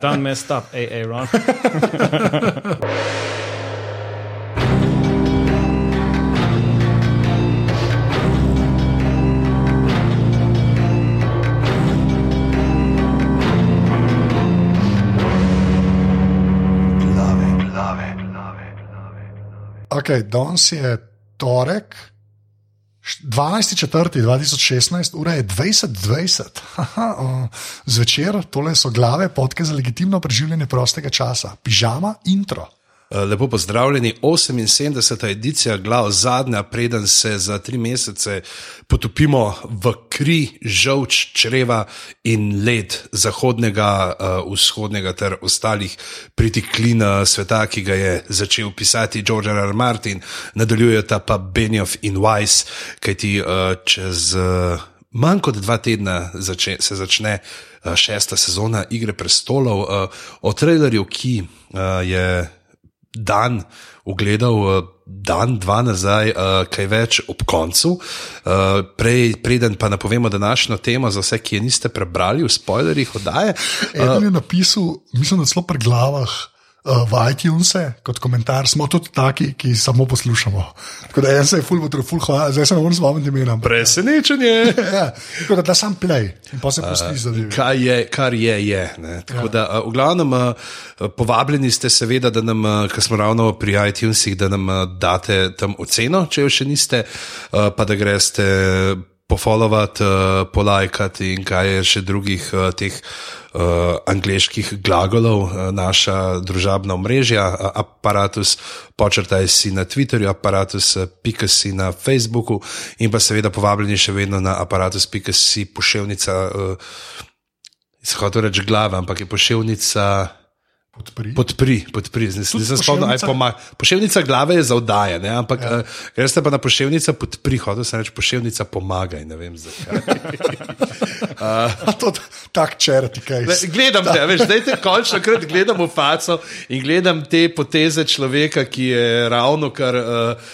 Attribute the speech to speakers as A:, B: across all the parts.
A: Done messed up, AA Ron.
B: Okay, danes eh, je torek, 12.4.2016, ura je 20:20. Haha, o, Zvečer, tole so glave, podke za legitimno preživljanje prostega časa, pižama, intro.
C: Lepo pozdravljeni, 78. edicija, glav zadnja, preden se za tri mesece potopimo v kri, žolč, čreva in led zahodnega, uh, vzhodnega ter ostalih pritiklin sveta, ki ga je začel pisati George R. R. Martin, nadaljujeta pa Benioff in Weiss, kajti uh, čez. Uh, Manj kot dva tedna zače, se začne šesta sezona Igre prestolov. O trailerju, ki je dan ugledal, uh, dan, dva nazaj, uh, kaj več ob koncu. Uh, prej, preden pa napovemo današnjo temo, za vse, ki je niste prebrali v spoilerjih oddaje.
B: Eden je napisal, mislim, da celo pri glavah. Uh, v iTunesu, kot komentar, smo tudi taki, ki samo poslušamo. Tako da en se je full potrud, full hvala, zdaj se ne morem spomniti imena.
C: Presenečenje.
B: ja, tako da, da sam play in pa se pusti za ljudi.
C: Kaj je, kar je, je. ne. Tako
B: Ja.
C: Da, uh, v glavnem, povabljeni ste, seveda, da nam, ker smo ravno pri iTunesih, da nam date tam oceno, če jo še niste, pa da greste pofollowati, uh, polajkati in kaj je še drugih uh, teh uh, angliških glagolov, uh, naša družabna omrežja, uh, aparatus, počrtaj si na Twitterju, aparatus, uh, pika si na Facebooku in pa seveda povabljeni še vedno na aparatus, pika si poševnica. Uh, Hotel reči glava, ampak je poševnica.
B: Podpri.
C: Podpri, podpri. Zdaj
B: Tudi
C: sem spomnil, aj pomaga. Poševnica glave je za vdaje, ne? ampak ja. uh, greste pa na poševnica podpri, hotel sem reči poševnica pomagaj, ne vem zakaj.
B: A to tak črti, kaj
C: Le, Gledam te, veš, zdaj te končno krat gledam v faco in gledam te poteze človeka, ki je ravno kar uh,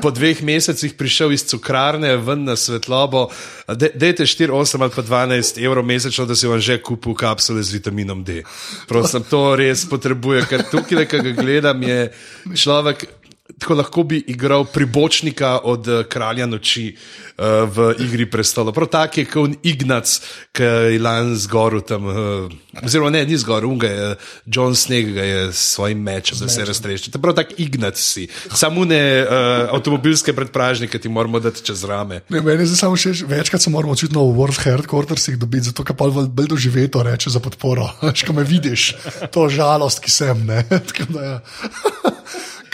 C: po dveh mesecih prišel iz cukrarne ven na svetlobo. De, dejte 4, 8 ali pa 12 evrov mesečno, da si vam že kupil kapsule z vitaminom D. Prosim, to res potrebuje, ker tukaj, ki ga gledam, je človek. Tako lahko bi igral pribočnika od uh, kralja noči uh, v Igri prestolov. Prav tak je kot Ignac, ki je lan zgoril tam, uh, oziroma ne, ni zgoril, unga je John Sneg ga je s svojim mečem, da se raztreši. Prav tak Ignac si, samo ne uh, avtomobilske predpražnike ti moramo dati čez rame.
B: Ne, meni zdaj samo še večkrat se moramo očitno v World Headquartersih dobiti, zato ker pa bolj doživeto reče za podporo. Veš, ko me vidiš, to žalost, ki sem. ne. Tako da, ja.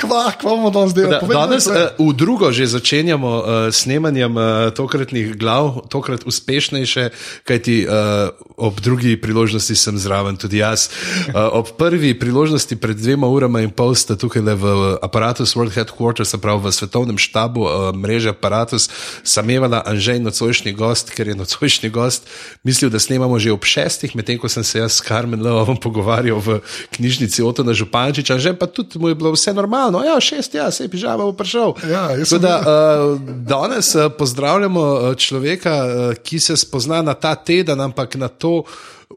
B: Kva, kva bomo danes
C: Da,
B: delali? Povej,
C: danes
B: povej.
C: uh, v drugo že začenjamo uh, snemanjem uh, tokratnih glav, tokrat uspešnejše, kajti uh, ob drugi priložnosti sem zraven tudi jaz. Uh, ob prvi priložnosti pred dvema urama in pol sta tukaj v aparatus World Headquarters, se pravi v svetovnem štabu uh, mreže aparatus, samevala Anžej nocojšnji gost, ker je nocojšnji gost mislil, da snemamo že ob šestih, medtem ko sem se jaz s Karmen Lovom pogovarjal v knjižnici Otona Župančiča, že pa tudi mu je bilo vse normalno. Ja, šest, ja, se je pižama bo prišel.
B: Ja,
C: da, uh, danes uh, pozdravljamo uh, človeka, uh, ki se spozna na ta teden, ampak na to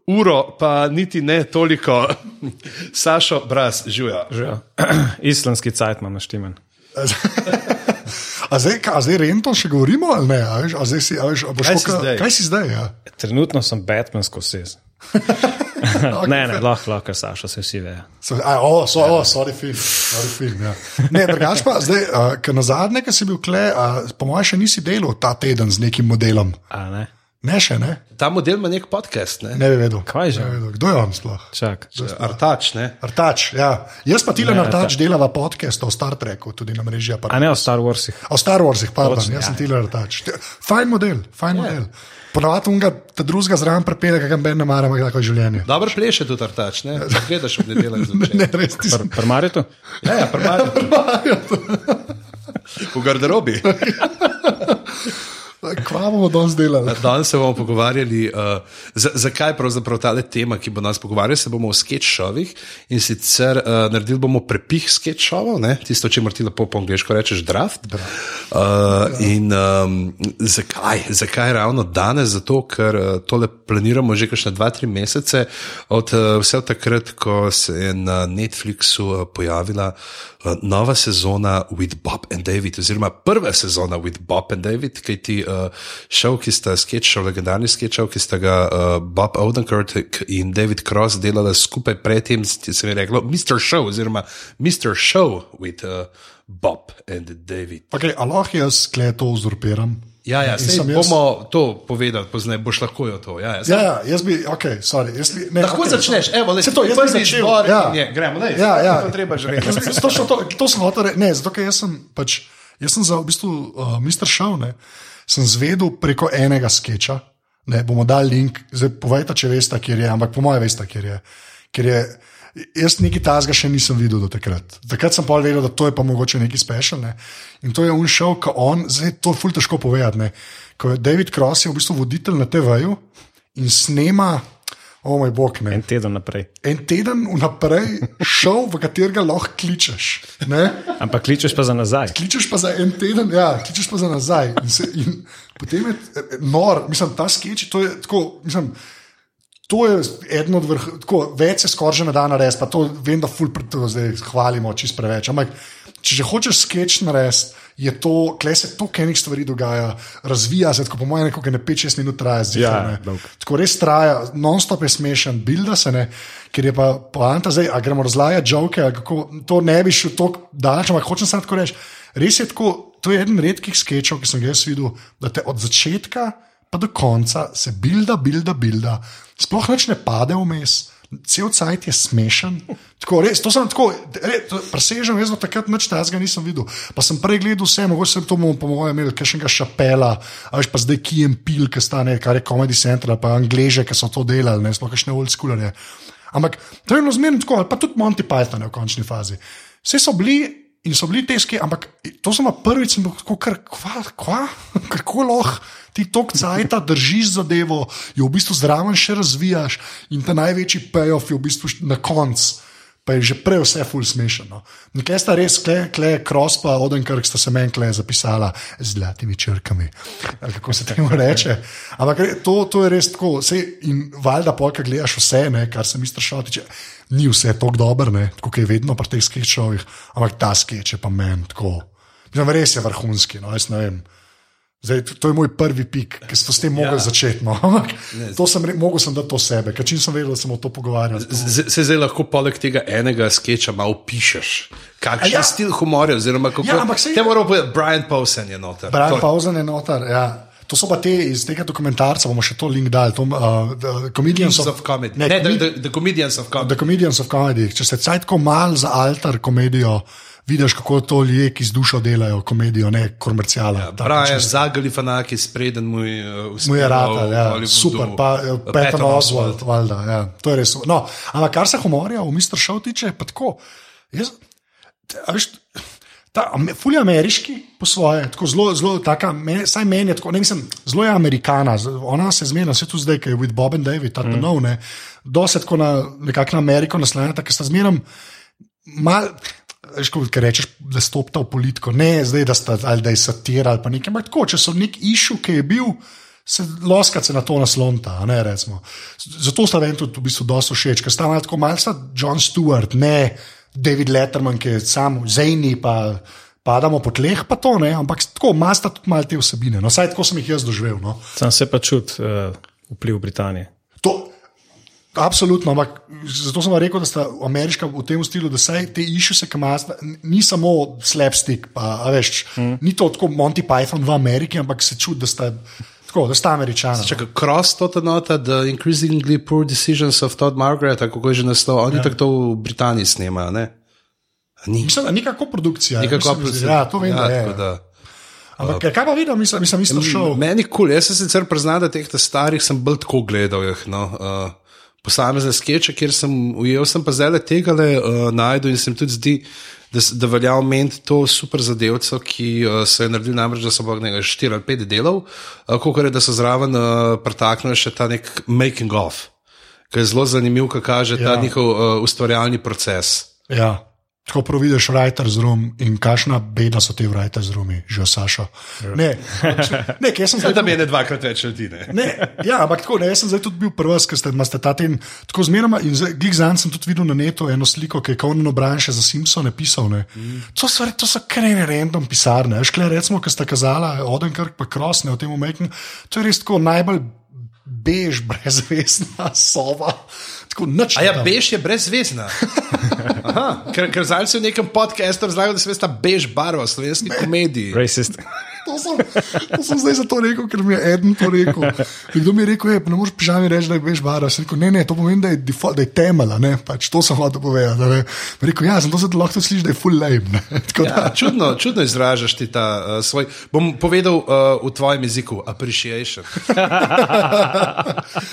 C: uro, pa niti ne toliko. Sašo, braz, žuja.
A: Že, ja. Islandski cajt imam naštiman.
B: A zdaj, a zdaj rento še govorimo ali ne? A veš, a zdaj si, a veš, a boš
C: Kaj si?
B: Kaj si zdaj? Ja?
A: Trenutno sem Batman skozi. ne, ne, lahko, lahko, Saša, se vsi vejo.
B: O, so, o, sorry, film. Sorry, film ja. Ne, drugač pa zdaj, uh, ker na zadnje, ki si bil kle, uh, po mojem, še nisi delal ta teden z nekim modelom.
A: A ne?
B: Ne, še ne.
C: Ta model ima nek podcast, ne?
B: Ne bi vedel.
A: Kaj že?
B: Vedel. Kdo je on sploh?
A: Čak.
C: Artač, ne?
B: Artač, ja. Jaz pa Tilen Artač delava podcast o Star Treku, tudi na mreži.
A: A ne o Star Warsih.
B: O Star Warsih, pardon,
A: Točno,
B: jaz sem
A: ja.
B: Tilen Artač. Fajn model, fajn model. Ponavadi unga, ta drugega zraven prepele, kakam ben ne maramo, kako je življenje.
C: Dobro pleše tudi Artač, ne? Gledaš v nedeljo zvečer.
B: Ne, res ti sem.
A: Prmarito?
C: Ja, ja, premalo. V garderobi.
B: Kva bomo danes delali?
C: Danes se bomo pogovarjali, uh, za, zakaj je pravzaprav ta tema, ki bo nas pogovarjala. Se bomo o sketch-šovih in sicer uh, naredili bomo prepih sketch-šovov, tisto, če morti lepo po angliško rečeš, draft. Uh, in um, zakaj? zakaj ravno danes? Zato, ker uh, tole planiramo že kakšne dva, tri mesece, od uh, vse od takrat, ko se je na Netflixu uh, pojavila uh, nova sezona With Bob and David, oziroma prva sezona With Bob and David, ki ti uh, šov, ki sta sketchov, legendarni sketchov, ki sta ga uh, Bob Odenkirk in David Cross delali skupaj predtem, se je reklo Mr. Show, oziroma Mr. Show with uh, Bob and David.
B: Okay, Allah jaz skle to uzurpiram.
C: Ja, ja, sej,
B: jaz...
C: bomo to povedali, poznaj, boš lahko jo to. Ja,
B: ja, ja jaz bi, ok, sorry. Jaz bi, ne,
C: lahko
B: okay,
C: začneš, evo, le,
B: to, jaz bi začel. Ja.
C: Je, gremo, ne,
B: ja, ja.
C: to treba že reči.
B: to, to, to sem hotel reči, ne, zato ker jaz sem pač, jaz sem za v bistvu uh, Mr. Show, ne, sem zvedel preko enega sketcha, ne, bomo dali link, zdaj povejte, če veste, kjer je, ampak po mojem veste, kjer je. Ker je Jaz nekaj tazga še nisem videl do takrat. Takrat sem pa vedel, da to je pa mogoče nekaj specialne. In to je on šel, ko on, zdaj to je fulj težko povedati. Ko je David Cross je v bistvu voditelj na TV-ju in snema, o oh moj bog, ne.
A: En teden naprej.
B: En teden vnaprej šel, v katerega lahko kličeš. Ne?
A: Ampak kličeš pa za nazaj.
B: Kličeš pa za en teden, ja, kličeš pa za nazaj. In se, in potem je eh, nor, mislim, ta sketch, to je tako, mislim. To je eno od vrh, tako več se skoraj že na dan res, pa to vem, da ful pred to zdaj hvalimo čist preveč. Ampak, če že hočeš sketch narediti, je to, kle se to, kaj nekaj stvari dogaja, razvija se, tako po mojem, nekaj ne 5-6 minut traja zdaj.
A: Ja,
B: tako res traja, non-stop je smešen, bilda se ne, ker je pa poanta zdaj, a gremo razlajati žoke, kako to ne bi šel tako daleč, ampak hočem samo tako reči. Res je tako, to je eden redkih sketchov, ki sem ga jaz videl, da te od začetka pa do konca se bilda, bilda, bilda, sploh neč ne pade vmes. Cel cajt je smešen. Tako, res, to sem tako, presežen, jaz do takrat nič tega nisem videl. Pa sem prej gledal vse, mogoče sem to po mojem imel, kaj še enega šapela, ali pa zdaj Kijem Pil, ki sta ne, kar je Comedy Center, pa Angleže, ki so to delali, ne, sploh še ne old schoolerje. Ampak to je bilo zmerno tako, pa tudi Monty Python je v končni fazi. Vse so bili in so bili težki, ampak to sem prvič, sem bil tako, kar, kva, kva, kako lahko ti tok cajta držiš zadevo, jo v bistvu zraven še razvijaš in ta največji payoff je v bistvu na koncu. Pa je že prej vse ful smešno. Nekaj sta res, kle, kle, cross pa odenkrk sta se meni kle zapisala z zlatimi črkami. Kako se temu reče. Ampak to, to je res tako. Sej, in valjda, polka gledaš vse, ne, kar se mi strašno tiče, ni vse tako dobro, kot je vedno pri teh sketchovih, ampak ta sketch je pa meni tako. Mislim, res je vrhunski. No, jaz ne vem. Zdaj, to je moj prvi pik, ki sem s tem mogel ja. začeti. No. To sem mogel sem dati to sebe, ker čim sem vedel, da se bomo to pogovarjali.
C: Se zdaj lahko poleg tega enega sketcha malo pišeš. Kakšen ja. stil humorja, oziroma kako ja, se ti mora povedati, Brian Pausen je noter.
B: Brian Pausen je noter, ja. To so pa te iz tega dokumentarca, bomo še to link dali. To, uh, the
C: comedians of, of Comedy. Ne, ne the, the, the Comedians of Comedy.
B: The Comedians of Comedy. Če se cajtko mal za altar komedijo vidiš, kako to ljudje, ki z dušo delajo komedijo, ne komercijala. Ja,
C: Pravi, zagali fanaki, spreden mu je
B: uspel. Mu je rata, ja, super, pa eh, Peter Oswald, valjda, ja, to je res. No, ampak kar se humorja v Mr. Show tiče, pa tako. Jaz, a veš, Ta, fulje ameriški po svoje, tako zelo, zelo, taka, me, saj meni je tako, ne mislim, zelo je amerikana, ona se zmena, vse tu zdaj, ki je with Bob and David, tako mm. nov, ne, dosti tako na nekakšno Ameriko naslanjata, ker sta zmeram mal, Če rečeš, da stopta v politiko, ne zdaj, da, sta, ali, da je satira ali pa nekaj, ampak tako, če so nek išu, ki je bil, se loskate na to naslonta. Ne, Zato sta meni tudi v bistvu dosto všeč, ker sta malo tako malce John Stewart, ne David Letterman, ki je sam zajni, pa padamo po tleh, pa to ne, ampak tako malce tudi malo te vsebine. No, saj tako sem jih jaz doživel. No.
A: Sam se pa čut uh, vpliv Britanije.
B: To, Absolutno, ampak zato sem rekel, da sta ameriška v tem stilu, da se te išče, se kamas, ni samo slapstick, pa, veš, mm. ni to tako Monty Python v Ameriki, ampak se čudi, da sta. Tako, da sta američani.
C: Če cross to nota, the increasingly poor decisions of Todd Margaret, kako je že nastalo, oni ja. tako v Britaniji snemajo. Ne?
B: Ni. Mislim, da ni kako produkcija. Nikako produkcija. Ja, to vem, ja, da je. Da. Ampak uh, kaj pa videl, mislim, mislim, mislim,
C: šel. Meni kul, cool. jaz se sicer priznam, da teh starih sem bolj tako gledal. Jih, no. uh, posamezne skeče, kjer sem ujel, sem pa zdaj tega le uh, najdel in se mi tudi zdi, da, da velja omeniti to super zadevco, ki uh, so je naredili namreč, da so nekaj štiri ali pet delov, uh, kot je, da so zraven uh, pretaknili še ta nek making of, ki je zelo zanimiv, kaj kaže ja. ta njihov uh, ustvarjalni proces.
B: Ja. Tako prav vidiš writer's room in kakšna beda so ti writer's roomi, že Saša. Ne, ne, kje sem zdaj?
C: Da mi je ne dvakrat več ljudi. Ne?
B: Ne, ja, ampak tako, ne, jaz sem zdaj tudi bil prvi, ker ste, ste ta ten tako zmeroma. In glik zanj sem tudi videl na netu eno sliko, ki je Conan O'Brien še za Simpsone pisal. Ne. To so, to so krene random pisarne. Škle, recimo, ki ste kazala Odenkirk pa Cross, ne v tem umetniku. To je res tako najbolj bež, brezvestna sova. Tako nič.
C: A ja,
B: tam.
C: bež je brezvezna. Aha, ker, ker zdaj si v nekem podkastu razlagal, da se veš ta bež barva slovenski komediji.
A: Racist.
B: To sem, to sem zdaj zato rekel, ker mi je eden to rekel. Nekdo mi je rekel, je, ne moreš pižami reči, da je veš bara. Sem rekel, ne, ne, to pomeni, da je, default, da je temelj, ne, pač to sem hotel povedati. ne. Mi je Rekel, ja, zato se ti lahko sliši, da je full lame. Tako da,
C: Ja, čudno, čudno izražaš ti ta uh, svoj. Bom povedal uh, v tvojem jeziku, appreciation.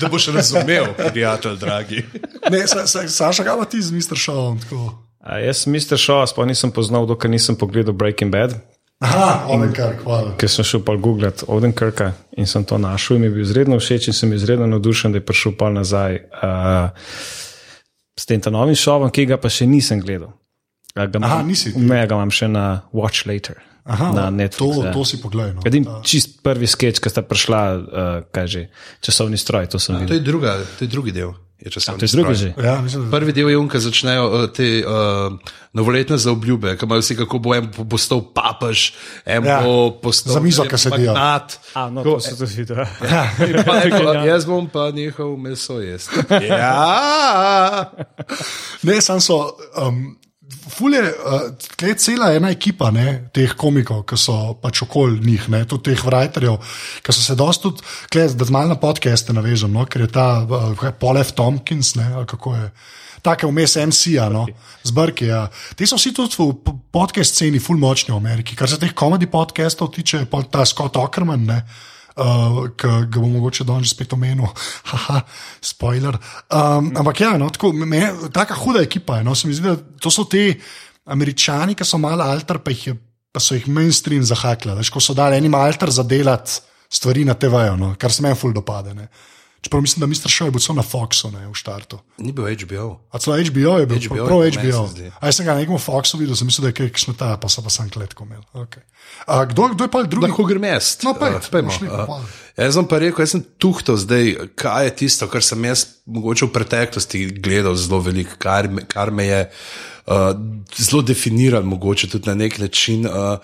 C: Da boš razumel, prijatelj, dragi.
B: ne, sa, sa, Saša, kaj pa ti z Mr. Shawom? tako?
A: A jaz, Mr. Shaw, sploh nisem poznal, dokler nisem pogledal Breaking Bad,
B: Aha, Odenkar, hvala.
A: ker sem šel pa googlat Odenkirka in sem to našel in mi je bil izredno všeč in sem izredno navdušen, da je prišel pa nazaj uh, s tem novim šovom, ki ga pa še nisem gledal. A Ga
B: Aha, nisi?
A: Ne, ga imam še na Watch Later.
B: Aha,
A: na Netflixu.
B: to,
A: ja.
B: to si pogledaj. No.
A: Edin čist prvi sketch, ki sta prišla, uh, kaj že, časovni stroj, to sem
C: To je, druga, to je drugi del. Je časovni
A: To je drugi
C: stroj.
A: že.
B: Ja, mislim, da,
C: Prvi del je unka, začnejo uh, te uh, novoletne zaobljube, ki imajo vsi, kako bo en po- postal papež, en
B: Ja,
C: ja, bo postal
B: za mizo, ki sedijo.
C: magnat.
A: A, no, to se tudi vidi.
C: In pa neko, jaz bom pa nehal meso jesti. Ja,
B: Ne, sam so. Um, Ful je uh, tle cela ena ekipa ne, teh komikov, ki so pač okoli njih, ne, tudi teh writerjev, ki so se dosti tudi, tle, da z malo na podcaste navežem, no, ker je ta uh, Paul F. Tompkins, kako je. Take vmes MC-ja, no, zbrki. Ja. Ti so vsi tudi v podcast sceni, ful močni v Ameriki. Kar se teh komedi podcastov tiče, pa ta Scott Ackerman, ne, ki ga bom mogoče danes spet omenil. Haha, spoiler. Um, ampak ja, no, tako, me, taka huda ekipa je. No, zdi, da to so ti američani, ki so malo alter, pa, je, pa so jih mainstream zahakli. Veš, ko so dali enim alter za delati stvari na TV-ju, no, kar se meni ful dopade. Ne. Čeprav mislim, da Mr. Show je bil celo na Foxu ne, v štartu.
C: ni bil HBO.
B: A celo HBO je bil,
C: HBO
B: prav
C: je meni
B: HBO. A jaz sem ga na nekem Foxu videl, sem mislil, da je kaj šneta, pa sem pa sam kletko imel. Okay. A, kdo, kdo je pa drugi?
C: Lahko grem jaz.
B: No,
C: Eh, pojmo.
B: bomo šli pa
C: Eh,
B: pol.
C: Jaz sem pa rekel, jaz sem tuhtal zdaj, kaj je tisto, kar sem jaz mogoče v preteklosti gledal zelo veliko, kar, me- kar me je uh, zelo definiral, mogoče tudi na nek način. Uh,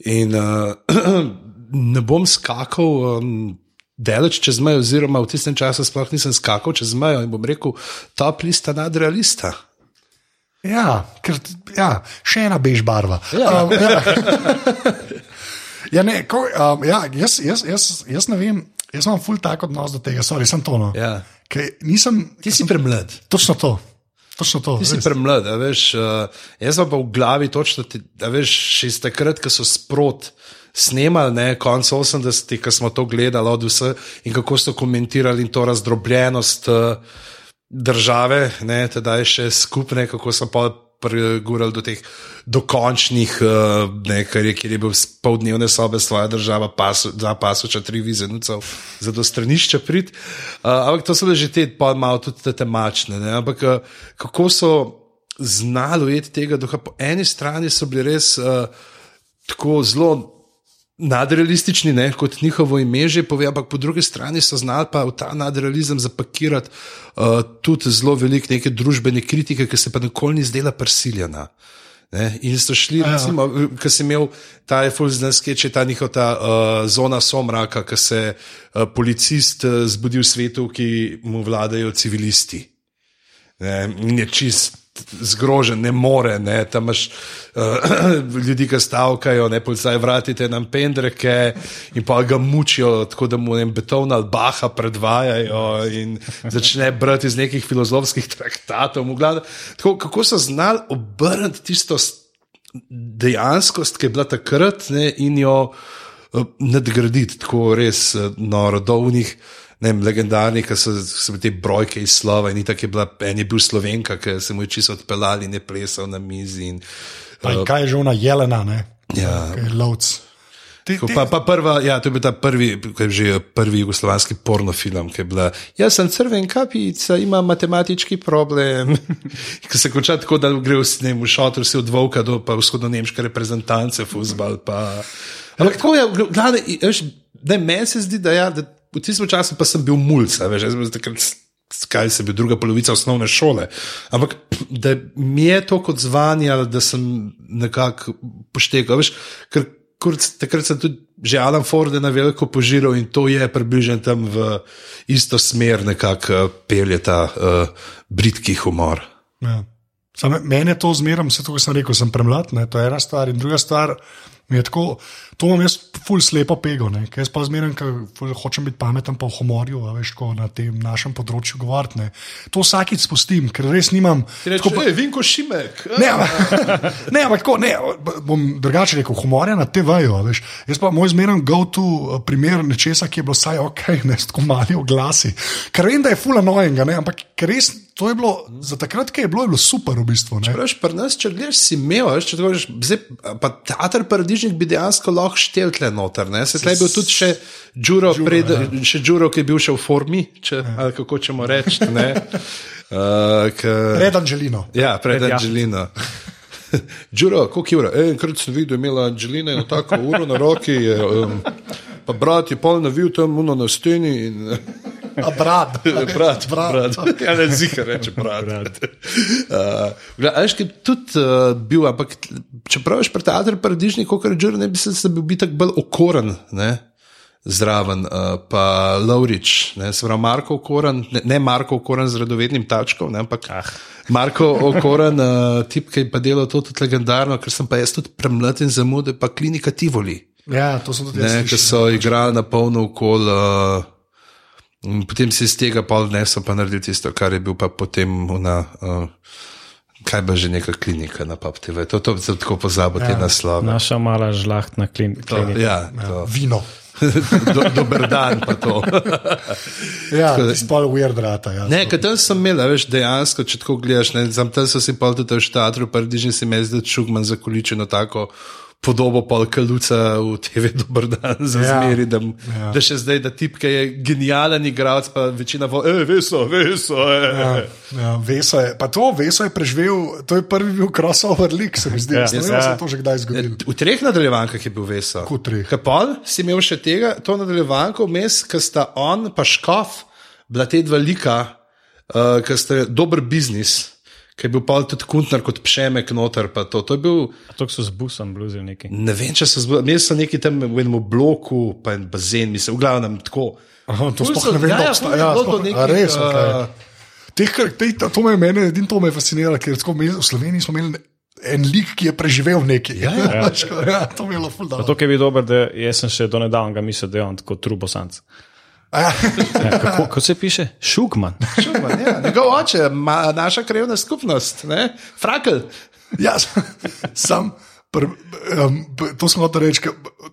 C: in uh, ne bom skakal. Um, Deleč čez mejo, oziroma v tistem času sploh nisem skakal čez mejo in bom rekel, top lista nadrealista.
B: Ja, ker, ja, še ena bež barva. Ja. Um, ja. ja, ne, ko, um, ja, jaz, jaz, jaz, jaz ne vem, jaz imam ful tak odnos do tega, sorry, sem to. No.
C: Ja.
B: Ker Nisem,
C: Ti si premlad.
B: točno to. Točno to.
C: Ti si premlad, veš. Uh, jaz pa v glavi točno, ti, veš, še iz takrat, ko so sprot snemali, ne, konc 80-ih, ko smo to gledali od vse in kako so komentirali to razdrobljenost uh, države, ne, tedaj še skupne, kako so pa pregurali do teh dokončnih, uh, ne, kar je, kjer je bil poldnevne sobe svoja država, pasu, dva pasuča, tri vizenucev, za do stranišča prid. Uh, ampak to so bile že te, pa malo tudi te temačne, ne, ampak uh, kako so znali ujeti tega duha. Po eni strani so bili res uh, tako zelo nadrealistični, ne, kot njihovo ime že pove, ampak po drugi strani so znali pa v ta nadrealizem zapakirati uh, tudi zelo veliko neke družbene kritike, ki se pa nikoli ni zdela prisiljena. Ne, in so šli, recimo, ki si imel ta fulzden sketch, je ta njihova ta, uh, zona somraka, ki se uh, policist uh, zbudi v svetu, ki mu vladajo civilisti. Ne, in je čist zgrožen, ne more. Ne, tam imaš uh, ljudi, ki stavkajo, ne policaj, vratite nam pendreke in pa ga mučijo, tako da mu ne beton ali baha predvajajo in začne brati iz nekih filozofskih traktatov. Tako, kako so znali obrniti tisto dejanskost, ki je bila takrat ne, in jo uh, nadgraditi, tako res uh, noro, do unih ne vem, legendarni, ki so, so te brojke iz slova in tako je bila, en je bil slovenka, ki se mu je čisto odpeljali in je plesal na mizi. In,
B: Pa in kaj je že ona jelena, ne?
C: Ja.
B: Lovc. Ti,
C: Ko Pa, pa prva, ja, to je bil ta prvi, že prvi jugoslovanski pornofilm, ki je bila. Jaz sem crven kapica, imam matematički problem. Ko se konča tako, da gre v, ne, v šotor, si od Volka do vzhodno-nemške reprezentance, fuzbal. Pa. Ampak tako je, glavne, ne, meni se zdi, da, ja, da v tistem času pa sem bil mulj, veš, jaz sem takrat. Kaj se bi druga polovica osnovne šole. Ampak da mi je to kot zvanjalo, da sem nekako poštekal. Veš, ker kurc, takrat sem tudi že Alan Ford na veliko požiral in to je približno tam v isto smer, nekako uh, pelje ta uh, britki humor.
B: Ja. Sam, meni je to zmeraj, vse to, kar sem rekel, sem premlad, ne, to je ena stvar. In druga stvar, tako, to imam jaz ful slepo pego, ne, ker jaz pa zmeraj, ker hočem biti pameten pa v humorju, veš, ko na tem našem področju govoriti. To vsakič spustim, ker res nimam. tako pa-
C: Vinko Šimek.
B: Ne, ne, ampak tako, ne, bom drugače rekel, humorja na TV-ju, veš. Jaz pa moj zmeren go-to eh, primer nečesa, ki je bilo vsaj ok, ne, tako mali oglasi. Ker vem, da je full annoying, ampak res to je bilo, za takrat, ki je bilo, je bilo super v bistvu. Ne.
C: Praviš, pri nas, če gledaš, si imel, veš, če rečeš, zdaj, pa teater paradižnik bi dejansko lahko štel tle noter. Ne? Se tleh je bil tudi še Džuro, pred, ja. še Džuro, ki je bil še v formi, če, ja. ali kako ćemo reči. ne. Uh, k,
B: Pred Anželino.
C: ja, pred
A: Pred
C: Anželino. Džuro, koliko je ura? Enkrat sem videl, imela Anželina eno tako uro na roki, je, um, pa brat je pol navil tam uno na steni. In,
B: A brat.
C: brat,
B: Brat.
C: brat. Ja, ne zika reče brat. brat. Uh, Veš, ki je tudi uh, bil, ampak čeprav je pri teatru paradižnik, kot rečeš, ne bi se, se bil tako bolj okoren. Ne? Zraven, uh, pa Laurič, ne, se pravi Marko Okoren, ne, ne Marko Okoren z radovednim tačkom, ne, ampak ah. Marko Okoren, uh, tip, ki je pa delal to tudi legendarno, ker sem pa jaz tudi premlad in zamude, pa klinika Tivoli.
B: Ja, to sem tudi jaz.
C: Ne, ki so igrali na polno okol. Uh, in potem si iz tega pol nesel, pa naredil tisto, kar je bil pa potem na. Uh, Kaj pa že neka klinika na PapTV, to, to se tako pozabo, te
B: Ja.
C: naslove.
A: Naša mala žlahtna klin,
C: To,
A: klinika.
C: ja, to.
B: Vino.
C: Do, dober dan, pa to.
B: Ja, spol weird rata. Ja.
C: Ne, tam sem imel, a veš, dejansko, če tako gledaš, ne, tam, tam so si pol tudi v štatru, paradižni si me zdaj čugman za količino tako podobo pol kaluca v TV Dober dan za
B: Ja.
C: zmeri, da,
B: Ja.
C: da še zdaj, da tipka je genijalen igralec, pa večina vo, e, veso, veso, e.
B: Ja, ja, Veso je, pa to Veso je preživel, to je prvi bil crossover lik, se mi zdi.
A: Ja.
B: Ne vem,
A: Ja.
B: se to že kdaj zgodilo.
C: V treh nadaljevankah je bil veso.
B: Kako treh?
C: Kapol si imel še tega, to nadaljevanko vmes, ki sta on pa škof, bila te dva lika, uh, ki sta dober biznis. Ki je bil pa tudi kuntnar kot pšemek noter. pa To, to je bil,
A: To so z busom bluzili neki.
C: ne vem, če so zbudili, imeli so neki tam v enem bloku, pa en bazen, mislim, v glavnem tako.
B: Aha, to sploh ne vem,
C: ja,
B: da
C: ja,
B: obstaja. Ja,
C: to
B: sploh-
C: nekih,
B: a res,
C: eh,
B: okay. Teh, kar- te, to, me je mene, edino to me je fasciniralo, ker tako, mi v Sloveniji smo imeli en lik, ki je preživel nekaj.
C: Ja, ja.
B: Ja, to je bilo ful
A: Pa
B: dobro.
A: to, je bil dober, da jaz sem še do nedavnega mislil, da je on tako trubosanc.
B: Ja,
A: kako, kako se piše? Šugman.
C: Šuman, ja. Njegov oče, ma, naša krevna skupnost, ne? Frakel.
B: ja, sam. Pr, um, to smo hotel reči,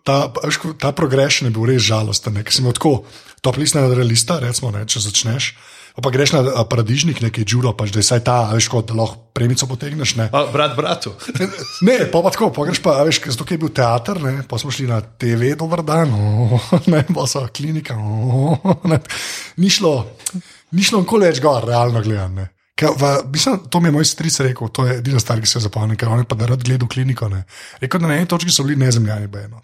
B: ta, ta progression je bil res žalosten. ne, ker si imel tako, top list na realista, recimo, ne, če začneš. Pa, greš na a, paradižnik, nekaj džuro, pač, da je saj ta, a veš, kot da lahko premico potegneš. Ne.
C: A, brat bratu.
B: Ne, pa, pa tako, pa greš pa, veš, zato je bil teater, ne, pa smo šli na TV, dober dan, oh, ne, pa so klinika. Oh, ne. Ni šlo, ni šlo nikoli več gor, realno gledano. Ker V, mislim, to mi je moj stric rekel, to je edina stvar, ki se je zapomnil, ker on je pa da rad gledal kliniko. Ne. Rekel, da na eni točki so bili nezemljani, bejno.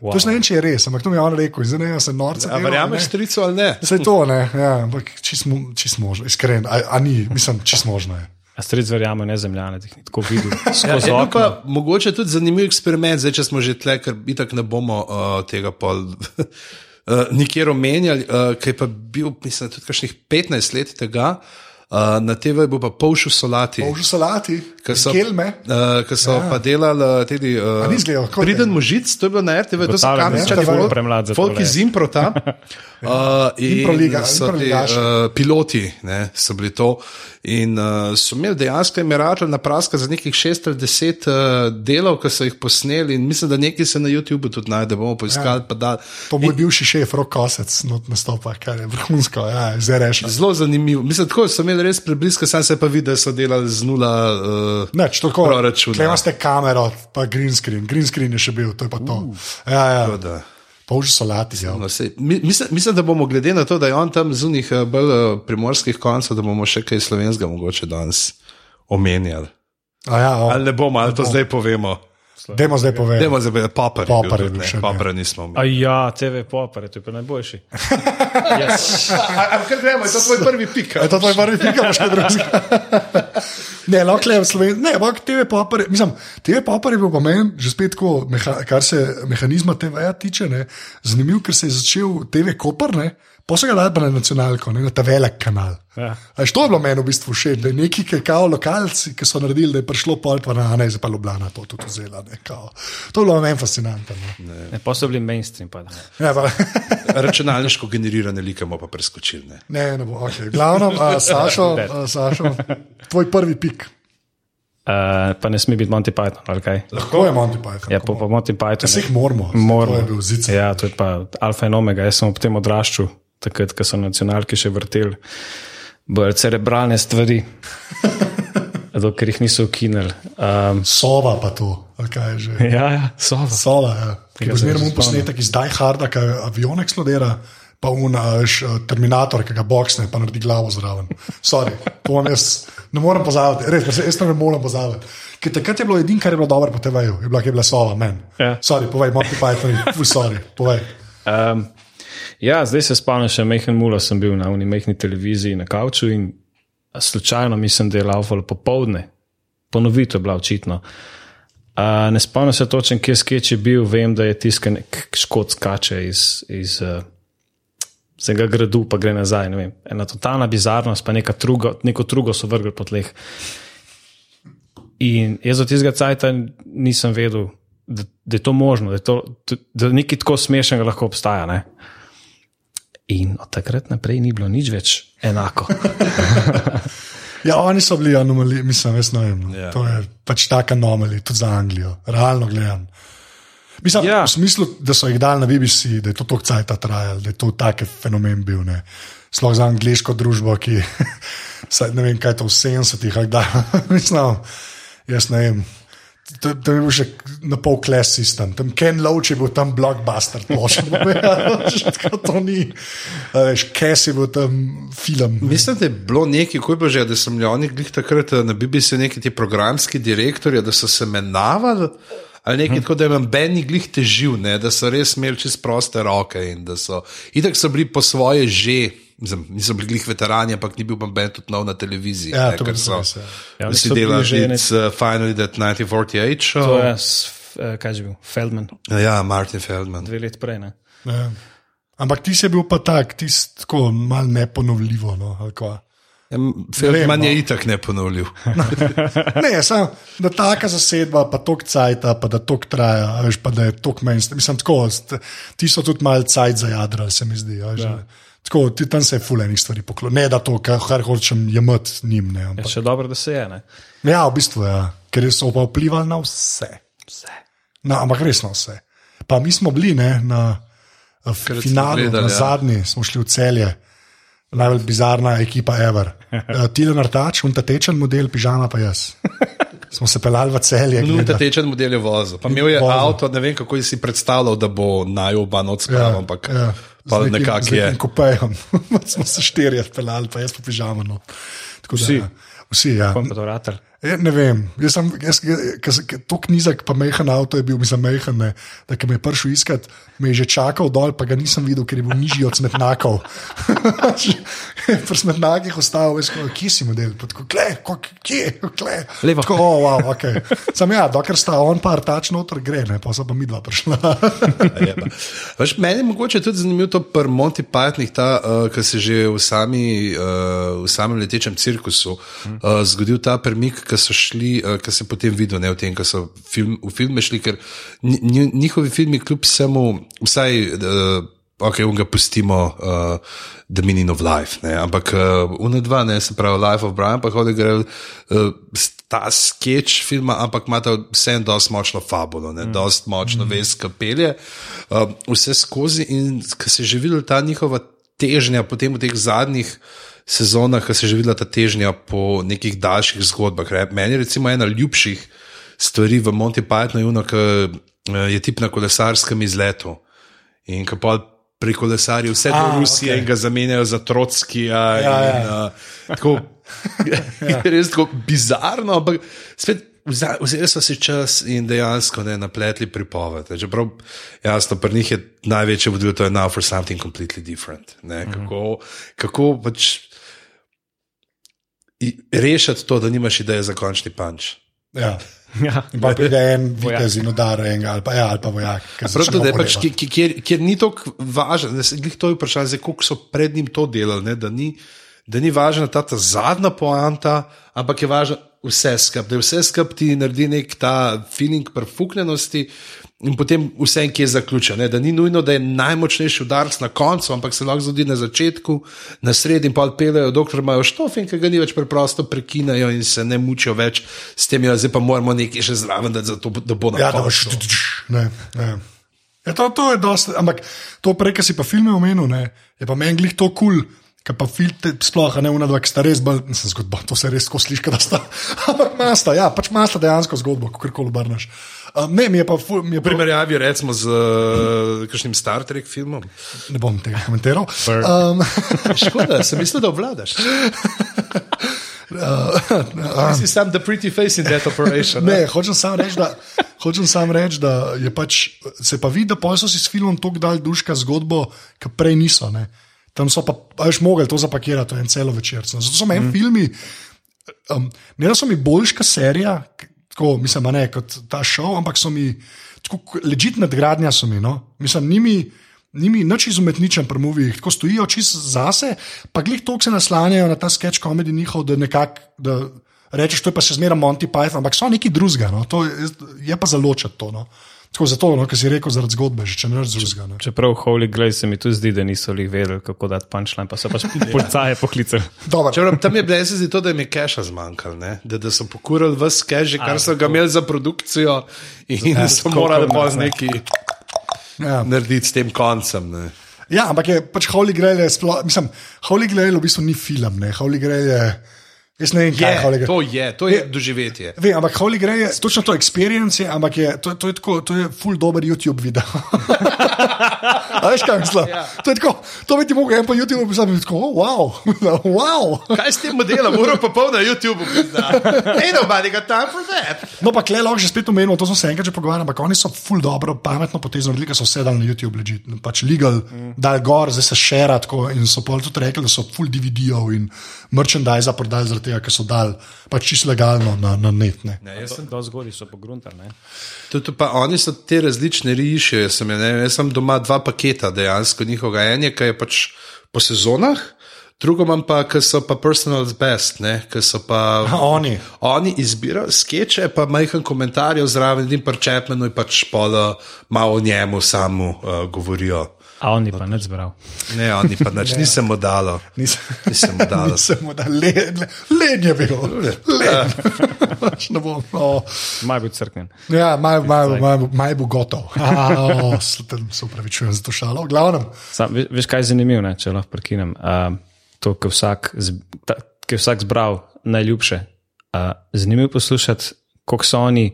B: Wow. To jaz ne vem, če je res, ampak to mi je on rekel, zdaj ne vem, se norce.
C: A verjameš stricu ali ne?
B: Vse to, ne, ja, ampak čist, čist možno, iskren, a, a ni, mislim, čist možno je.
A: A stric verjame, ne zemljane, da jih ni tako videl.
C: Ja, pa mogoče tudi zanimiv eksperiment, zdaj če smo že tle, ker itak ne bomo uh, tega pol. Uh, nikjer omenjali, uh, ki je pa bil, mislim, tudi kakšnih 15 let tega, uh, na TV je bil pa polšu solati.
B: Polžu salati,
C: Ki so,
B: Kelme?
C: uh, ki so ja. pa delali uh, tudi uh,
B: izgledal,
C: Priden možic, to je bilo na RTV, to so
A: da
C: kamičani,
A: ste ful
C: folk-
A: premlad za
C: folk
A: tole.
C: iz Improta. Uh, in
B: Improliga,
C: so ti
B: improligaši.
C: uh, piloti, ne, so bili to. In uh, so imeli dejansko emiratov na praska za nekih šest ali deset uh, delov, ki so jih posneli. In mislim, da nekaj se na YouTubu tudi najde, bomo poiskali. Ja.
B: To moj bivši šef, Rok Kosec, not nastopa, kar je vrhunsko, ja, zdaj rešil.
C: Zelo zanimivo. Mislim, tako so imeli res preblisko, sam se pa vidi, da so delali z nula uh,
B: Neč, tako,
C: proračuna.
B: Klema ste kamero, pa green screen. Green screen je še bil, to je pa to. Ja, ja.
C: Tako da.
B: Pa už solati, ja.
C: No, sej, mi- mislim, mislim, da bomo glede na to, da je on tam zunih bolj eh, primorskih koncev, da bomo še kaj slovenskega mogoče danes omenjali.
B: A ja, o,
C: Ali ne bomo, ali to zdaj povemo.
B: Dajmo zdaj povedati.
C: Dajmo zdaj, popar.
B: Popar je
C: je
B: bil še, ne.
C: Popara nismo
A: A
C: omenili.
A: ja, TV popare, to je pa najboljši. yes.
C: Ampak gremo, je to tvoj prvi pik.
B: Je to tvoj prvi pik, ali še drugi? ne, lahko le v Sloveniji. Ne, ampak TV popar, je- mislim, TV popar je bil pa meni, že spet tako, meha, kar se mehanizma TV-ja tiče, ne, zanimiv, ker se je začel TV Koper, ne, so ga dali pa na nacionalko, ne, na ta velik kanal.
A: Ja.
B: A veš, to je bilo meni v bistvu všeč, da je neki kaj kao lokalci, ki so naredili, da je prišlo pol pa na, a ne, zdaj pa Ljubljana to tudi vzela. Ne, kao. to je bilo meni fascinantno. Ne.
A: Ne, pa so bili mainstream. Pa, ne.
B: Ja, pa,
C: Računalniško generirane like bomo pa preskočili. Ne.
B: ne, ne bo, ok. Glavno, uh, Sašo, uh, Sašo, tvoj prvi pik.
A: Uh, pa ne sme biti Monty Python, ali kaj?
B: Lahko je Monty Python.
A: Ja, pa, pa Monty Python.
B: Vse jih moramo.
A: Moramo.
B: To je bil zicer.
A: Ja, to je pa alfa in omega. Jaz sem ob tem odraščal, takrat, ko so nacionalki še vrteli bolj cerebralne stvari, dokler jih niso ukinili. Um,
B: Sova pa to, kaj je že.
A: ja, ja, so.
B: Sova, ja. Ki bo zmeraj posnetek iz Die Harda, ki avion eksplodira, pa un uh, Terminator, ki ga boksne, pa naredi glavo zraven. Sorry, to vam jaz ne morem pozabiti, res, pa jaz to ne morem pozabiti. Ker takrat je bilo edino, kar je bilo dobro po TV-ju, je bila, je bila sova, men.
A: Ja.
B: Sorry, povej, Monty Python, fuj, sorry, povej.
A: Um, ja, zdaj se spomnim, še mehen mula sem bil na uni mehni televiziji na kavču in slučajno mislim, da je laufalo popovdne. Ponovitev je bila očitno. Uh, ne spomnim se točno, kje skeč je bil, vem, da je tiskan škot skače iz, iz uh, vsega gradu, pa gre nazaj. Ena totalna bizarnost, pa trugo, neko drugo so vrgli po tleh. In jaz od tistega cajta nisem vedel, da, da je to možno, da, to, da nekaj tako smešnega lahko obstaja. Ne? In od takrat naprej ni bilo nič več enako.
B: Ja, oni so bili anomaliji, mislim, jaz ne vem. No.
C: Ja.
B: To je pač taka anomalija, tudi za Anglijo, realno gledano. Mislim,
A: Ja.
B: V smislu, da so jih dali na BBC, da je to tako cajt trajalo, da je to tak fenomen bil. Ne. Sploh za angliško družbo, ki saj ne vem, kaj je to v 70-ih, ali da. Mislim, jaz ne vem. To, to je bil še na pol kles sistem. Tam Ken Loach je bil tam blockbuster, točno. Tako to ni. Veš, Kes je bil tam film.
C: Mislim, da je bilo nekaj, ko je bilo že, da bili oni glih takrat eh, na BBC neki ti programski direktorji, da so se menavali. Ali nekaj tako, da je meni glih težil, ne, da so res imeli čist proste roke in da so. Itak so bili po svoje že, mislim, niso bili glih veterani, ampak ni bil ben tudi nov na televiziji.
B: Ja,
C: ne,
B: to
C: so
B: res, ja.
A: Ja, bili
C: delali
A: že ene-
C: uh, Finally That 1948 show.
A: To je, eh, kaj že bil, Feldman,
C: Ja, Martin Feldman.
A: dve leti prej. Ne?
B: Ja. Ampak ti si bil pa tak, ti si tako mal neponovljivo. No.
C: Ja, Feldman
B: no.
C: je itak ne ponovil.
B: ne, samo da taka zasedba, pa tok cajta, pa da tok traja, a veš, pa da je tok meni. Mislim, tako, ti so tudi mal cajt zajadrali, se mi zdi. a Veš, ja. Tako, ti tam se je fulenih stvari poklonil. Ne, da to, kar, hočem jemati njim. Ne,
A: Je
B: ampak,
A: še dobro, da se je. Ne?
B: ja, v bistvu je, ja, ker so pa vplivali na vse.
A: Vse.
B: No, ampak res na vse. Pa mi smo bili ne, na eh,
C: smo
B: finalu,
C: gledali,
B: na
C: ja.
B: zadnji, smo šli v celje. Najbolj bizarna ekipa Ever. Uh, Tilen Artač, un ta tečen model, pižama pa jaz. Smo se pelali v celje.
C: Ta
B: gledali.
C: tečen model je vozil. Pa imel je
B: Vozil.
C: avto, ne vem, kako si predstavljal, da bo najoba noč spal, ampak ja, pa
B: Z
C: nekako
B: z
C: je.
B: nekim Kupejem. smo se štirje pelali, pa jaz pa pižama. No. Tako da,
A: Vsi?
B: ja. Vsi, ja.
A: Pa
B: Ja, ne vem, jaz sem, jaz, jaz, to knjizek, pa mehen avto je bil, mislim, mehen, ne, da ki me je prišel iskat, me je že čakal dol, pa ga nisem videl, ker je bil nižji od smetnakov. Pri smetnakih ostal, veš, ko, kje si model, pa tako, kle, ko, kje, kle.
A: Levo.
B: Tako, oh, wow, okay. Sam ja, dokler sta on par tač noter gre, ne, pa so pa mi dva prišla.
C: Je pa. Veš, meni je mogoče tudi zanimivo to pri Monty Pythonih, ta, uh, ki se že v, sami, uh, v samem letečem cirkusu. uh, zgodil ta premik, ki so šli, uh, ki se potem videl, ne v tem, ki so film, v filme šli, ker nji- nji- njihovi filmi, kljub vsemu, vsaj. Uh, Ok, unga pustimo uh, The Meaning of Life, ne? ampak uh, une dva, ne, se pravi Life of Brian, pa Holy Grail, uh, ta sketch filma, ampak imata vseeno dosti močno fabulo, ne, mm. dosti močno mm. vest, kapelje, uh, vse skozi in ko se je že videla ta njihova težnja, potem v teh zadnjih sezonah, ko se je že videla ta težnja po nekih daljših zgodbah. Ne? Meni je recimo ena ljubših stvari v Monty Pythonu, ki uh, je tip na kolesarskem izletu. In ko pa pri kolesarju vse do Rusije okay. in ga zamenjajo za Trotskija.
B: Ja,
C: in,
B: ja.
C: uh, tako, je res tako bizarno, ampak spet. Vzeli so si čas in dejansko ne napletli pripoved. Čeprav, jasno, pri njih je največje vodilo, to je now for something completely different. Ne, kako, kako pač rešiti to, da nimaš ideje za končni panč.
B: Ja.
A: Ja.
B: Pa pride en vitez in udara enega, ali pa, ja, ali pa vojak.
C: Prav je pač, kjer, kjer ni tako važno, da se glih to je vprašanje, koliko so pred njim to delali, ne, da, ni, da ni važna ta, ta zadnja poanta, ampak je važno vse skupaj, da vse skupaj ti naredi nek ta feeling prefuknjenosti. In potem vse, ki je zaključen, ne? da ni nujno, da je najmočnejši udarc na koncu, ampak se lahko zgodi na začetku, na sredini, in pa odpeljejo, dokler imajo štof in ki ga ni več preprosto prekinejo in se ne mučijo več s tem, ja, zdaj pa moramo nekaj še zraven, da, zato, da bo na
B: Ja, da
C: koncu.
B: boš. Ne, ne. Ja, to, to je dosti, ampak to prej, ki si pa filme omenil, ne, je pa meni glih to kul. Cool. Kaj pa filtre, sploh ne unadva, ki sta res bolj, nisem zgodba, to se res tako sliši, da sta. Ampak masta, ja, pač masta dejansko zgodbo, kako koli obrneš. Um, ne, mi je pa, ful- mi je
C: primerjavi recimo z uh, kakšnim Star Trek filmom.
B: ne bom tega komentiral. Um,
C: Škoda, sem mislil, da obvladaš. Ti si sam the pretty face in that operation.
B: Ne, hočem samo reči, da, hočem sam reč, da je pač, se pa vidi, da pa so si s filmom tako dal duška zgodbo, ki prej niso. Ne. Tam so pa, veš, mogli to zapakirati, to je en celo večer. Zato so meni mm. filmi, um, ne da so mi boljša serija, tako mislim, ne kot ta šov, ampak so mi, tako ležit nadgradnja so mi. No? Mislim, nimi. Nimi nič izumetničen pri movijih, tako stojijo čisto zase, pa glih toliko se naslanjajo na ta sketch komedij njihov, da nekako, rečeš, to je pa še zmeraj Monty Python, ampak so neki drugega, no? to je, je pa zaločati to. No? Tako zato, no, kar si rekel, zaradi zgodbe, že če ne rečeš drugega. Ne?
A: Čeprav Holy Grail se mi tu zdi, da niso jih vedeli, kako dati punčline, pa so pač policaje poklicali.
C: Čeprav tam je bilo, jaz se zdi to, da jim je keša zmanjkalo, ne? da, da so pokurili vse keže, kar so ga imeli za produkcijo in so morali pa z neki
B: ja.
C: narediti s tem koncem. Ne?
B: ja, ampak je pač Holy Grail, je sploh, mislim, Holy Grail v bistvu ni film, ne? Holy Grail je, jaz ne vem, kaj je Holy
C: Je,
B: Grail.
C: to je, to je doživetje.
B: Vem, ampak Holy Grail je točno to experience, je, ampak je, to, to, je tako, to je full dober YouTube video. Veš, kaj mislim? Ja. To, je tako, to bi ti mogel en po YouTubeu pisati, tako, oh, wow, wow.
C: Kaj s tem modelom, uro pa pol na YouTubu? Ain't nobody got time for that.
B: No, pa klej lahko že spet omenil, to smo se enkrat že pogovarjali, ampak oni so full dobro, pametno potezno naredili, ker so vse dali na YouTube, ležit, pač legal, mm. dal gor, zdaj se šera tako in so pol tudi rekli, da so full DVD-ov in merchandise prodali zaradi tega, ker so dal pač čisto legalno na, na net. Ne.
C: Ne, jaz sem
A: Do zgodi so pogruntali.
C: Tudi pa oni so te različne riše. Jaz sem, ne, jaz sem doma dva paketa dejansko njihovega. En je, ki je pač po sezonah, drugo imam pa, ki so pa personal best, ne, ki so pa.
B: A, oni.
C: Oni izbirajo skeče, pa majhen komentarjev zraven, in pa Čepmenu in pač polo malo o njemu samu uh, govorijo.
A: A on ni pa neč zbral.
C: Ne, oni pa nič, nisem mu dalo.
B: Nisem,
C: mu dalo.
B: nisem mu dal, len, je bil. Len. Pač ne bom. Oh.
A: Maj biti crkven.
B: Ja, maj, maj, maj, maj bo gotov. A, oh, se upravičujem za to šalo. V glavnem,
A: Sam, ve- veš, kaj je zanimivo, ne, če lahko prekinem. Uh, to, ki vsak, ta- ki je vsak zbral najljubše. Uh, zanimivo je poslušati, kako so oni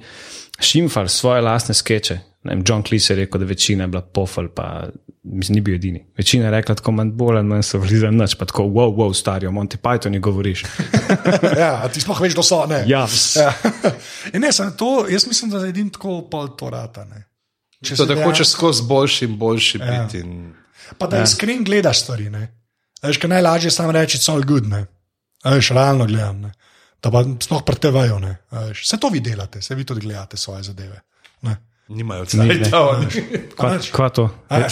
A: šimfali svoje lastne skeče. Ne vem, John Cleese je rekel, da večina je bila pofal, pa mislim, ni bil edini. Večina je rekla, tako manj bolj, manj so bili za nič, pa tako, wow, wow, stari, o Monty Pythoni govoriš.
B: ja, a ti sploh veš, da so. Ne?
A: Ja.
B: ja. In ne, samo to, jaz mislim, da edin tako pol to rata. Ne. Če
C: To,
B: se
C: da
B: dejansko-
C: hočeš skozi boljši in boljši
B: Ja.
C: biti. In...
B: Pa da iskren gledaš stvari. ne. Veš, kaj najlažje je samo reči, so all good. Ne. A Veš, realno gledam. Ne. Da pa sploh pretevajo. Vse to vi delate, vse vi tudi gledate svoje zadeve. Ne.
C: Nimajo
A: ne.
C: oni.
A: Kva, kva to? Aj,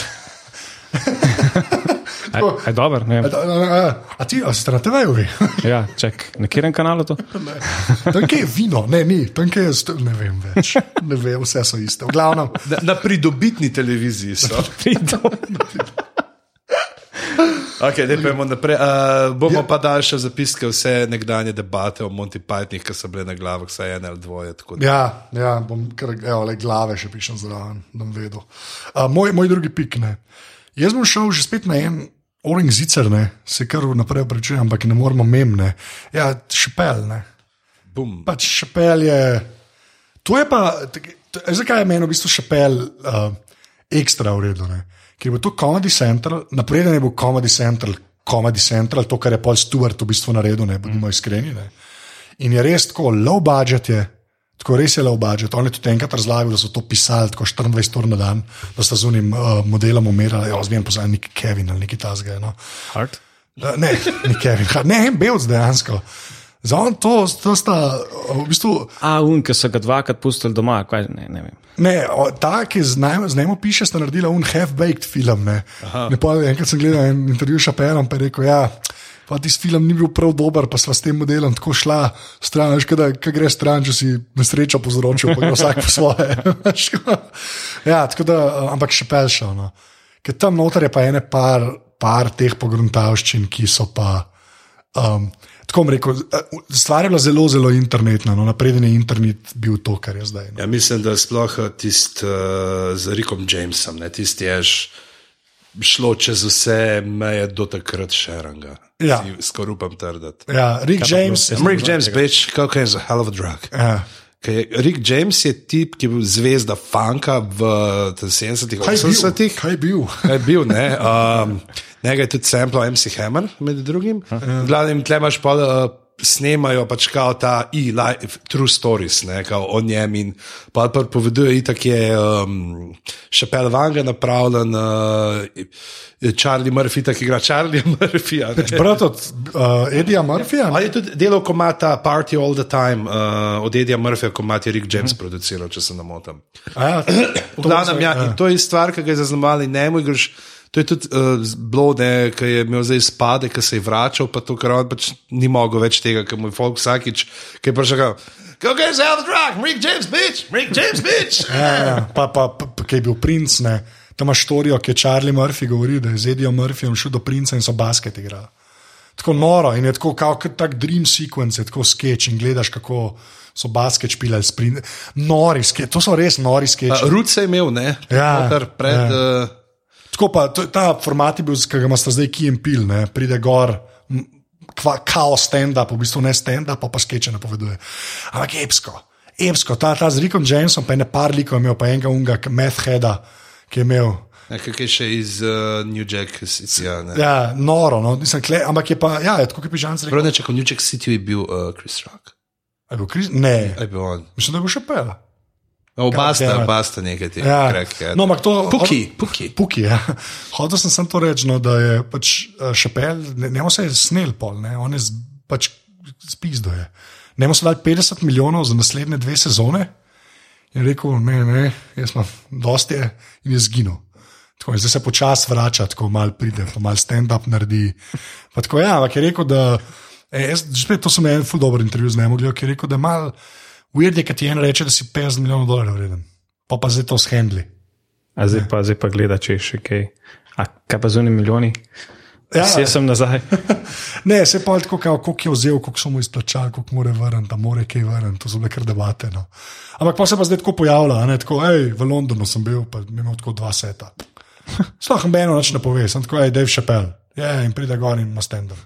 A: dobro, ne
B: A, a, a, ti, a ste na TV-ju?
A: Ja, ček, na katerem kanalu to?
B: Tam kje je vino, ne, ni, tam je, ne vem več. Ne vem, vse so iste. V glavnem,
C: Na, na pridobitni televiziji so. Okay, daj, pojmo naprej. Uh, bomo ja. pa dali še zapiske vse nekdanje debate o Monty Pythonih, ki so bile na glavah, vsaj ena ali dvoje. da-
B: ja, ja bom kar, evo, le glave še pišem zraven, da bom vedel. Uh, moj, moj drugi pik, ne. Jaz bom šel že spet na en orange zicer, ne, se kar naprej prečujem, ampak ne moramo memne. Ja, šepel, ne.
C: Bum.
B: Pač šepel je. To je pa, zakaj je meni v bistvu šepel uh, ekstra. Ne? Ker bo to Comedy Central, napreden je bil Comedy Central, Comedy Central, to, kar je Paul Stewart v bistvu naredil, ne bodimo iskreni. Ne? In je res tako low budget. Je. Tako res je low budget. On je tudi enkrat razlagal, da so to pisali tako 24 ur na dan, da sta z unim uh, modelom umirali, ja, zmerno poznam neki Kevin ali neki tasga. No.
A: Hard?
B: Da, Ne, ni Kevin, Hart, ne, belc dejansko. Za on to, to sta v bistvu.
A: A, un, ki so ga dvakrat pustili doma, kaj, ne, ne vem.
B: Ne, o, ta, ki z nami piše, sta naredila un half-baked film. Ne. Ne, pa, enkrat sem gledal en intervju s Šaperom, pa je rekel, ja, pa tisti film ni bil prav dober, pa sva s tem modelom tako šla stran, veš, kada, kaj gre stran, če si nesrečo povzročil, pa gre vsak po svoje. Ja, tako da, ampak še pelšal. No. Ker tam noter je pa ene par, par teh pogruntavščin, ki so pa. Um, tako rekel, stvar je bila zelo, zelo internetna, no, napreden je internet bil to, kar je zdaj. No.
C: Ja, mislim, da sploh tisti uh, z Rickom Jamesom, ne, tisti je šlo čez vse meje do takrat še ranga.
B: Ja.
C: Skoraj upam trditi.
B: Ja, Rick James.
C: Rick James, bitch, cocaine is a hell of a drug.
B: Ja.
C: Kaj Rick James je tip, ki je bil zvezda funka v 70-ih,
B: Kaj je bil?
C: 80-ih.
B: Kaj je bil?
C: Kaj je bil, ne? Um, Njega je tudi sample MC Hammer, med drugim. Glavnem, tle imaš pa. Uh, Snemajo pač kao ta e-life, true stories, ne, kao o njem in pa poveduje, itak je um, Šapel Vanga napravljen, uh, Charlie Murphy, tako igra Charlie Murphy. ne.
B: Brat od uh, Edija Murphyja?
C: Ali je tudi delal komata Party All the Time uh, od Edija Murphyja, komat je Rick James produciral, če se ne motim.
B: Ja,
C: glavnem, ja, in to je stvar, ki ga je zaznamoval in ne mu igraš. To je tudi uh, blode, ki je imel zdaj spade, ki se je vračal, pa to, ker on pač ni mogel več tega, ker mu je folk vsakič, ki je prišel. Go get yourself drug, Rick James, bitch, Rick James, bitch.
B: Ja, ja, pa, pa, pa, pa ki je bil princ, ne. tam imaš štorijo, ki je Charlie Murphy govoril, da je z Edijo Murphyjem šel do princa in so basket igrali. Tako noro in je tako, kot tak dream sequence, je tako sketch in gledaš, kako so basket špilali s princem. Nori sketch, to so res nori sketch.
C: Uh, Ruce je imel, ne?
B: Ja,
C: Noter pred.
B: Ja.
C: Uh,
B: Tako pa to, ta format je bil, ki ga imaš zdaj Kim Pil, ne, pride gor. Kva, kao stand-up, v bistvu ne stand-up, pa, pa skeče napoveduje. Ampak epsko, epsko, ta, ta z Rickom Jamesom, pa je ne par likov imel, pa enega unga, Meth Heada, ki je imel.
C: Nekaj še iz uh, New Jack City. Ja, ne.
B: Ja, noro, no, nisem kle, ampak je pa, ja, je tako kot pižanc rekel.
C: Prav ne, če v New Jack City je bil uh, Chris Rock.
B: Je bil Chris? Ne,
C: Je bil on.
B: mislim, da je bil še pel.
C: Oba sta, oba sta nekaj tega.
B: Ja.
C: crackhead.
B: No, ampak to.
C: Puki, puki.
B: Puki, ja. Hotel sem samo to reči, no, da je pač šepel, ne, ne vse je snel pol, ne, on je z, pač spizdo je. Ne moremo dati 50 milijonov za naslednje dve sezone. In je rekel, ne, ne, jaz imam dosti in je zginil. Tako, zdaj se počasi vrača, tako malo pride, pa malo stand-up naredi. Pa tako, ja, ampak je rekel, da. E, jaz, že to sem en ful dober intervju z njim, ki je rekel, da mal weird, je, kad ti en reče, da si 50 milijonov dolarjev vreden. Pa pa zdaj to shendli.
A: A zdaj pa, zdaj pa gleda, če je še kaj. A kaj pa z unimi milijoni?
B: Ja.
A: Vse sem nazaj.
B: Ne, se pa tako, kao, koliko je vzel, koliko so mu izplačali, koliko mora vrniti, da mora kaj vrniti, to so bile kar debate. No. Ampak pa se pa zdaj tako pojavlja, ne tako, hej, v Londonu sem bil, pa imel tako dva seta. Sploh meni noč ne pove, sem tako, hej, Dave Chappelle, je in pride gor in ima stand-up.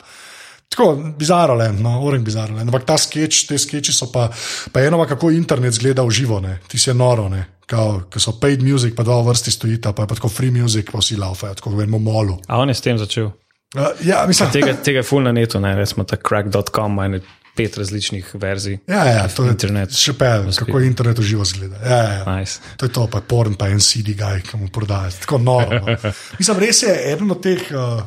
B: Tako, bizarno le, no, oren bizarno le. Ampak ta sketch, te sketchi so pa, pa eno, kako internet zgleda v živo, ne, ti si je noro, ne. Kao, ko so paid music, pa dva vrsti stojita, pa je pa tako free music, pa vsi laufajo, tako v enem molu.
A: A on je s tem začel.
B: Uh, ja, mislim,
A: Tega, tega je full na netu, ne, recimo ta crack.com, ima ene pet različnih verzij.
B: Ja, ja, to je
A: Internet.
B: Še pel, kako internet v živo zgleda. Ja, ja, ja.
A: Nice.
B: To je to, pa je porn, pa en CD guy, ki mu prodaja. Tako noro. No. Mislim, res je eden od teh, uh,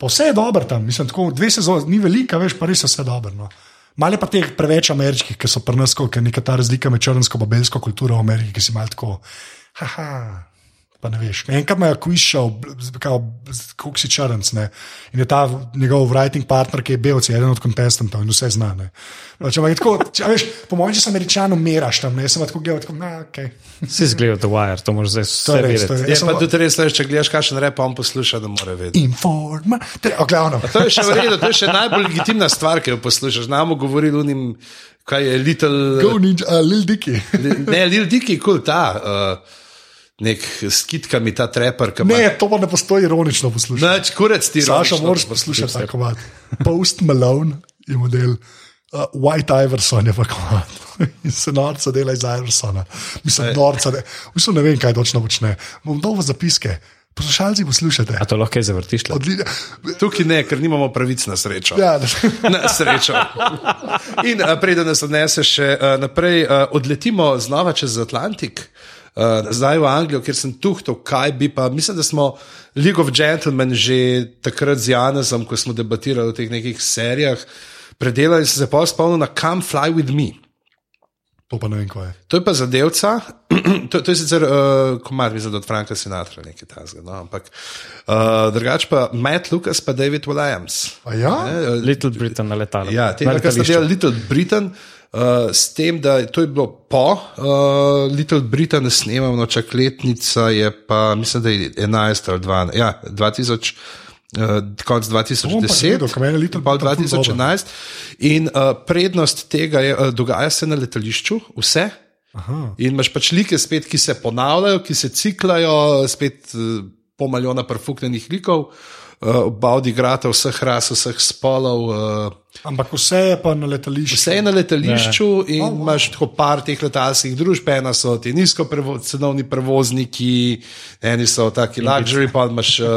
B: pa vse je dobro tam. Mislim, tako dve sezoni, ni velika, veš, pa res je vse dobro. No. Malo je pa teh preveč ameriških, ki so pri nas, ker je neka ta razlika med črnsko in belsko kulturo v Ameriki, ki si malo tako, haha, Pa ne veš. Enkrat me je kvišal, kako si črnc. Ne? In je ta njegov writing partner, ki je bil eden od kontestantov in vse znane. Če, tako, če, veš, po mojem, če sem američan, umiraš tam, ne sem tako gledal, tako na ok.
A: Si zgledal The Wire, to moraš zdaj
B: To
A: vse
B: je res, to je
A: vedeti.
C: Je pa tudi res, če gledaš, kakšen rep on posluša, da mora vedeti.
B: Informa. Te- o, glavno.
C: To je še v redu, to je še najbolj legitimna stvar, ki jo poslušaš. Znamo govoriti o njim, kaj je Little.
B: Go ninja, uh, Lil Dicky.
C: Ne, Lil Dicky, kul cool, ta. Uh, Nek skitkami, ta ima.
B: Ne, to pa ne postoji ironično poslušati.
C: Neč, kurec ti
B: Saša,
C: ironično
B: moraš poslušati ta komat. Post Malone je model, uh, White Iverson je pa komat. In se norca dela iz Iversona. Mislim, norca, ne, mislim, ne vem, kaj točno počne. Bom dol v zapiske. Poslušalci, poslušajte.
A: A to lahko je zavrtiš? le?
B: Odli...
C: Tukaj ne, ker nimamo pravic na srečo.
B: Ja,
C: Na srečo. In uh, preden nas odnese še uh, naprej, uh, odletimo znova čez Atlantik. Uh, zdaj v Anglijo, kjer sem tuhtal, kaj bi pa. Mislim, da smo League of Gentlemen že takrat z Janezom, ko smo debatirali o teh nekih serijah, predelali in se pa spomnil na Come Fly with Me.
B: to pa ne vem, kaj je.
C: To je pa zadevca, to, to je sicer uh, komar, mislim, da od Franka Sinatra nekaj tasga, no, ampak uh, drugače pa Matt Lucas pa David Williams.
B: A ja?
C: Ne,
A: Little Britain na letalu.
C: Ja,
A: Na
C: kar ste
A: letališču.
C: delali Little Britain, uh, s tem, da to je bilo po uh, Little Britain, snemamo, čak letnica je pa, mislim, da je 11 ali 12, ja, 2000. Uh, konc
B: bom pa
C: 2010,
B: gledal, ker meni je Little
C: pa
B: Britain ful
C: 2011. In uh, prednost tega je, uh, dogaja se na letališču, vse.
B: Aha.
C: In imaš pač like, spet, ki se ponavljajo, ki se ciklajo, spet uh, pol milijona perfuknenih likov, uh, oba odigrata vseh ras, vseh spolov. Uh,
B: Ampak vse je pa na letališču.
C: Vse je na letališču ne. in
B: Oh, wow.
C: imaš tako par teh letalskih družb, ena so ti nizkocenovni prevozniki, eni so taki luxury, pa imaš uh,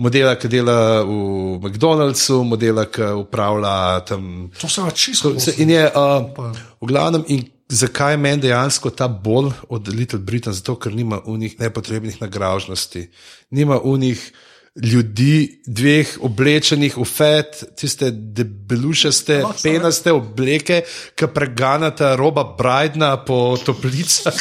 C: modela, ki dela v McDonald'su, modela, ki upravlja tam.
B: To se je čisto.
C: In je uh, v glavnem, in zakaj je meni dejansko ta bolj od Little Britain? Zato, ker nima unih nepotrebnih nagražnosti, nima unih ljudi, dveh oblečenih v fet, tiste debelušaste,
B: No,
C: penaste obleke, ki preganjata roba Brightna po toplicah.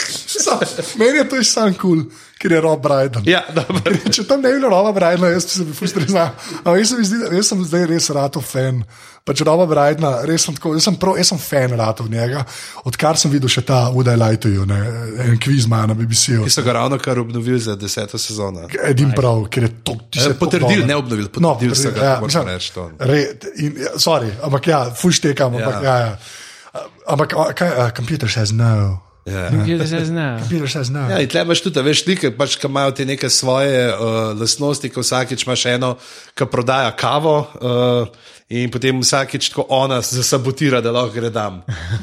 B: Meni je to sam kul, cool, ker je Rob Brydon.
C: Ja.
B: Če tam ne bi bilo Roba Brydona, jaz se bi frustriral. Ampak jaz, zdi, jaz sem zdaj res rato fan. Pač Roba Brydona, res sem, tako, jaz sem, prav, jaz sem fan rato njega, odkar sem videl še ta Would I Lie to You, ne, en kviz ima na BBC-u.
C: Ki so ga ravno kar obnovili za deseto sezono.
B: Edim prav, ker je to ti se
C: Eh, potrdil, ne obnovil, potrdil so ga,
B: ja,
C: moram reči.
B: Re, in, ja, sorry, ampak ja, fuštekam, ampak ja. Ja, ja. Ampak, kaj, uh, computer says no.
C: Ja.
A: Computer says no.
B: Computer says no.
C: Ja, tle imaš tudi, a veš, slike, pač, ki imajo te neke svoje uh, lastnosti, ko vsakeč imaš eno, ki prodaja kavo. Uh, In potem vsakeč tako ona zasabotira, da lahko gre tam.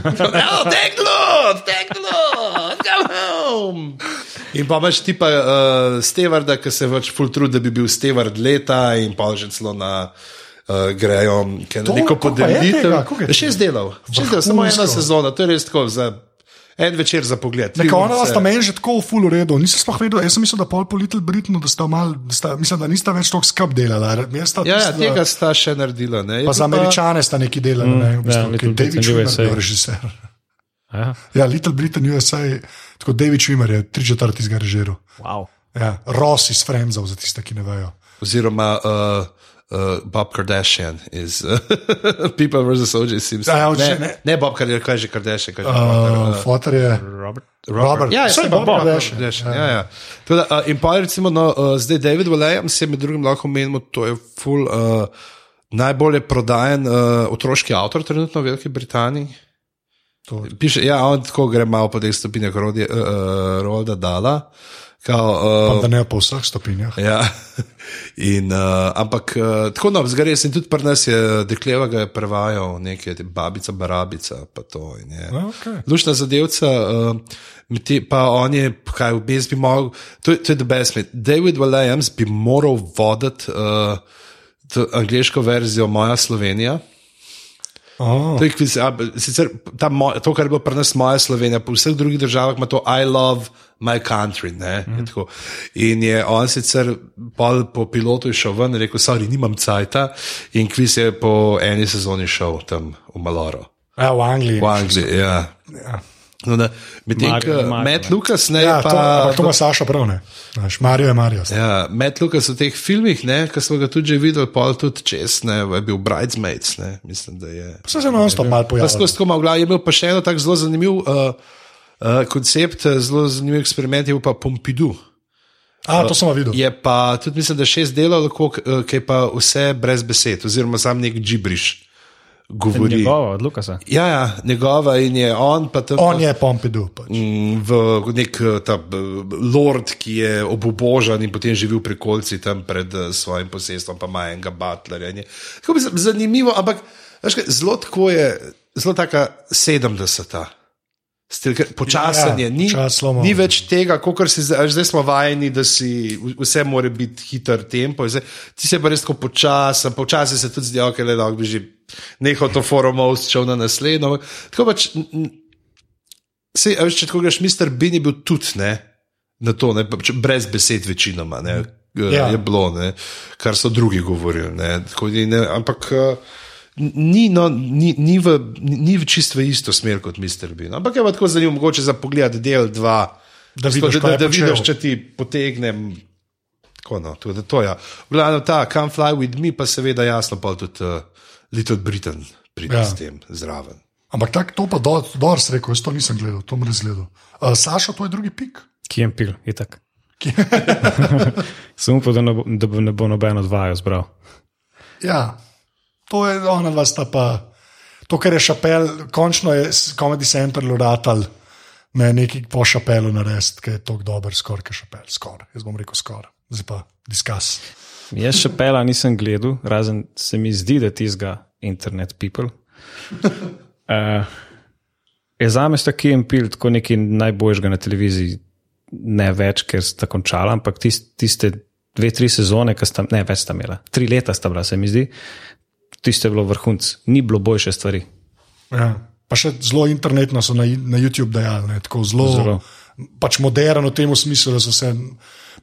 C: No, teklo, teklo, come home. In pa imaš ti pa uh, stevarda, ki se več full trud, da bi bil stevard leta in pa že celo na. Uh, grejo na
B: To,
C: neko
B: pa je
C: podelitev.
B: tega? Je
C: Šest delov, šest delov, samo ena sezona, to je res tako za en večer za pogled.
B: Neka ona sta meni že tako v full uredu. Nisem sploh vedel, jaz sem mislil, da pol po Little Britanu, da sta mal, da sta, mislim, da nista več tako skrb delala. Sta
C: Ja, ja,
B: tisto-
C: tega sta še naredila. Ne? Je
B: Pa za američane sta neki delali, ne, v
A: ja,
B: bistvu,
A: Little
B: ker David
A: USA.
B: je režiser.
A: Ja,
B: Ja, Little Britain USA, tako David Schwimmer je tri četrti iz režiral.
A: wow.
B: Ja, Ross iz Friendsov, za tiste, ki ne vejo.
C: Oziroma uh, uh, Bob Kardashian iz uh, People vs. O.J. Simpson.
B: Ja,
C: ne,
B: ne.
C: ne. ne Bob Kardashian, kaj je že Kardashian. Kaj je že Bob
B: Uh, Fotor je
A: Robert.
B: Robert.
C: Ja,
B: Saj
C: saj
B: Bob
C: Bob
B: Kardashian.
C: Kardashian. Ja, ja. Teda, uh, in pa recimo, no, uh, zdaj David Williams je med drugim lahko menimo, to je full. Uh, Najbolje prodajen uh, otroški avtor trenutno v Veliki Britaniji.
B: To.
C: Piše, ja, on tako gre malo po teh stopinjah Rodja uh, Rolda Dala. Kao, uh,
B: Pa da ne po vseh stopinjah.
C: Ja. In, uh, ampak uh, tako no, zgoraj sem tudi pri nas, je dekleva ga je prevajal, nekaj babica, barabica. Pa to,
B: okej.
C: Lušna zadevca, uh, te, pa on je, kaj v bistvu bi mogel, to, je- to je the best mate. David Williams bi moral voditi uh, angliško verzijo Moja Slovenija.
B: Oh.
C: To, je, kviz- a, sicer, ta, moj, to, kar je bilo pri nas moja Slovenija, po vseh drugih državah ima to I love my country. Ne, mm. tako. In je on sicer pol po pilotu je šel ven in rekel: Sorry, nimam cajta. In kviz je po eni sezoni šel tam v Maloro,
B: Ja, v Angliji.
C: v Angliji. Ja.
B: Ja.
C: No, da, medtem
A: Mario
C: ko
A: je Mario,
C: Matt. Lucas, ne,
B: Ja,
C: pa,
B: to, ampak to ima Saša prav, ne. Znaš, Mario je Mario.
C: Ja, Matt Lucas v teh filmih, ki smo ga tudi že videli, pol tudi čez, ne, je bil Bridesmaids, ne, mislim, da je.
B: Vse se nam to malo
C: Pa
B: pojavlja.
C: skozi tako malo glav, je bil pa še eno tako zelo zanimiv uh, uh, koncept, eh, zelo zanimiv eksperiment, je bil pa Pompidou.
B: A, to sem videl.
C: Je pa tudi, mislim, da šest delov, ki je pa vse brez besed, oziroma sam nek gibriš govori.
A: Njegovo, od Lukasa.
C: Ja, ja, njegova in je on pa tam.
B: On je Pompidou. Pač.
C: Mm, v nek eh, ta eh, lord, ki je obubožan in potem živi v prekolci tam pred eh, svojim posestvom, pa ima enega butlerja. z- zanimivo, ampak veš kaj, zelo tako je, zelo taka 70-ta. Počasen
B: Ja,
C: je, ni,
B: mo.
C: ni več tega, kot si zdaj, zdaj smo vajeni, da si vse mora biti hiter tempo. Zdaj, ti se pa res tako počasen, počasi se tudi zdi, da okay, lahko bi že nehal to forum šel na naslednjo. Tako pač, Sej, veš, če tako greš, Mister Bean je bil tudi ne, na to, ne, pač brez besed, večinoma ne,
B: Ja.
C: ja. je bilo, ne, kar so drugi govorili. Ne, tako, ne, ampak eh, ni, no, ni, ni, v, ni, v čisto isto smer kot Mister Bean. Ampak je pa tako zanimivo, mogoče za pogled del dva,
B: Da vidiš,
C: da, da, da vidiš, če ti potegnem. Tako, no, to je. Ja. V glavnem ta, Come Fly with Me, pa seveda jasno, pa tudi uh, Little Britain pride
B: Ja.
C: s tem zraven.
B: Ampak tak, to pa do- dobro si rekel, jaz to nisem gledal, to mi res gledal. Uh, Saša, to je drugi pik.
A: Ki je pil, je tak. Sem upal, da ne bo, da ne bo noben odvajal zbral.
B: Ja, to je ona dva sta pa. To, kar je šapel, končno je Comedy Center uratal, me nekaj po šapelu narediti, ki je tako dober, skoraj kot šapel, skoraj. Jaz bom rekel skoraj, zdaj pa diskus.
A: Jaz še pela nisem gledal, razen se mi zdi, da tizga internet people. Uh, je za me sta Kim Pil tako nekaj najboljšega na televiziji, ne več, ker sta končala, ampak tist, tiste dve, tri sezone, ki sta, ne več sta imela, tri leta sta bila, se mi zdi, tiste je bilo vrhunc, ni bilo boljše stvari.
B: Ja. Pa še zelo internetno so na, na YouTube dejali, ne, tako zelo,
A: Zelo.
B: Pač moderno v tem smislu, da so se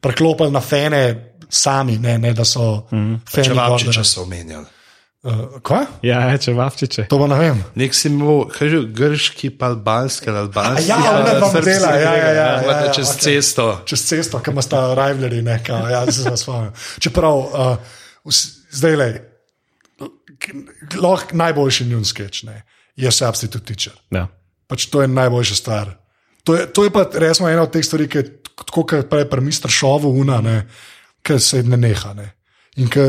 B: preklopili na fene sami, ne, ne da so mm -hmm. fani.
C: Čevapčiča so omenjali.
B: Uh, kaj?
A: Ja, če vavčiče.
B: To pa ne vem.
C: Nek si imel, kaj že, grški, pa albanski, ali albanski.
B: A ja, dva
C: srce
B: dela, ja, ja, ja, ja, ja,
C: čez
B: okej.
C: cesto.
B: čez cesto, ima sta rivalry, ne, kao, ja, zdaj se spomnim. Čeprav, uh, zdaj le, lahko najboljši njun sketch, ne, je substitute teacher.
A: Ja.
B: Pač to je najboljša stvar. To je, to je pa resno ena od teh stvari, ki je tako, kot prej pri Mr. Šovu, una, ne, ki se ne neha. Ne. In ki,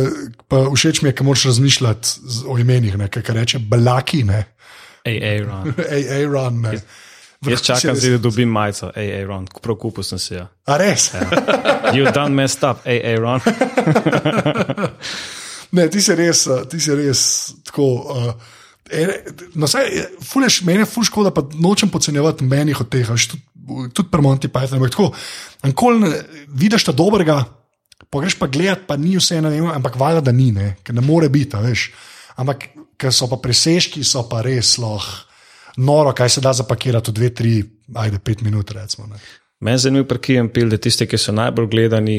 B: všeč mi je, ki moraš razmišljati o imenih, ne, ki reče Balaki, ne. Aaron. Ne.
A: Jaz čakam, da dobim majico, ej, ej, Ron, prav kupil sem si jo.
B: A res?
A: You done messed up, ej, ej, Ron.
B: Ne, ti si res, eh, ti si res tako. Uh, No, saj, fuleš, meni je ful škoda, pa nočem podcenjevati menih od veš, tudi, tudi pri Monty Pythonu. ampak Tako, nikoli vidiš ta dobrega, pa greš pa gledat, pa ni vse eno, ampak valjda, da ni, ne, ker ne more biti, veš. Ampak, ker so pa presežki, so pa res lahko noro, kaj se da zapakirati v dve, tri, ajde, pet minut, recimo. Ne.
A: Meni je zanimivo pri Kijem Pil, da tisti, ki so najbolj gledani,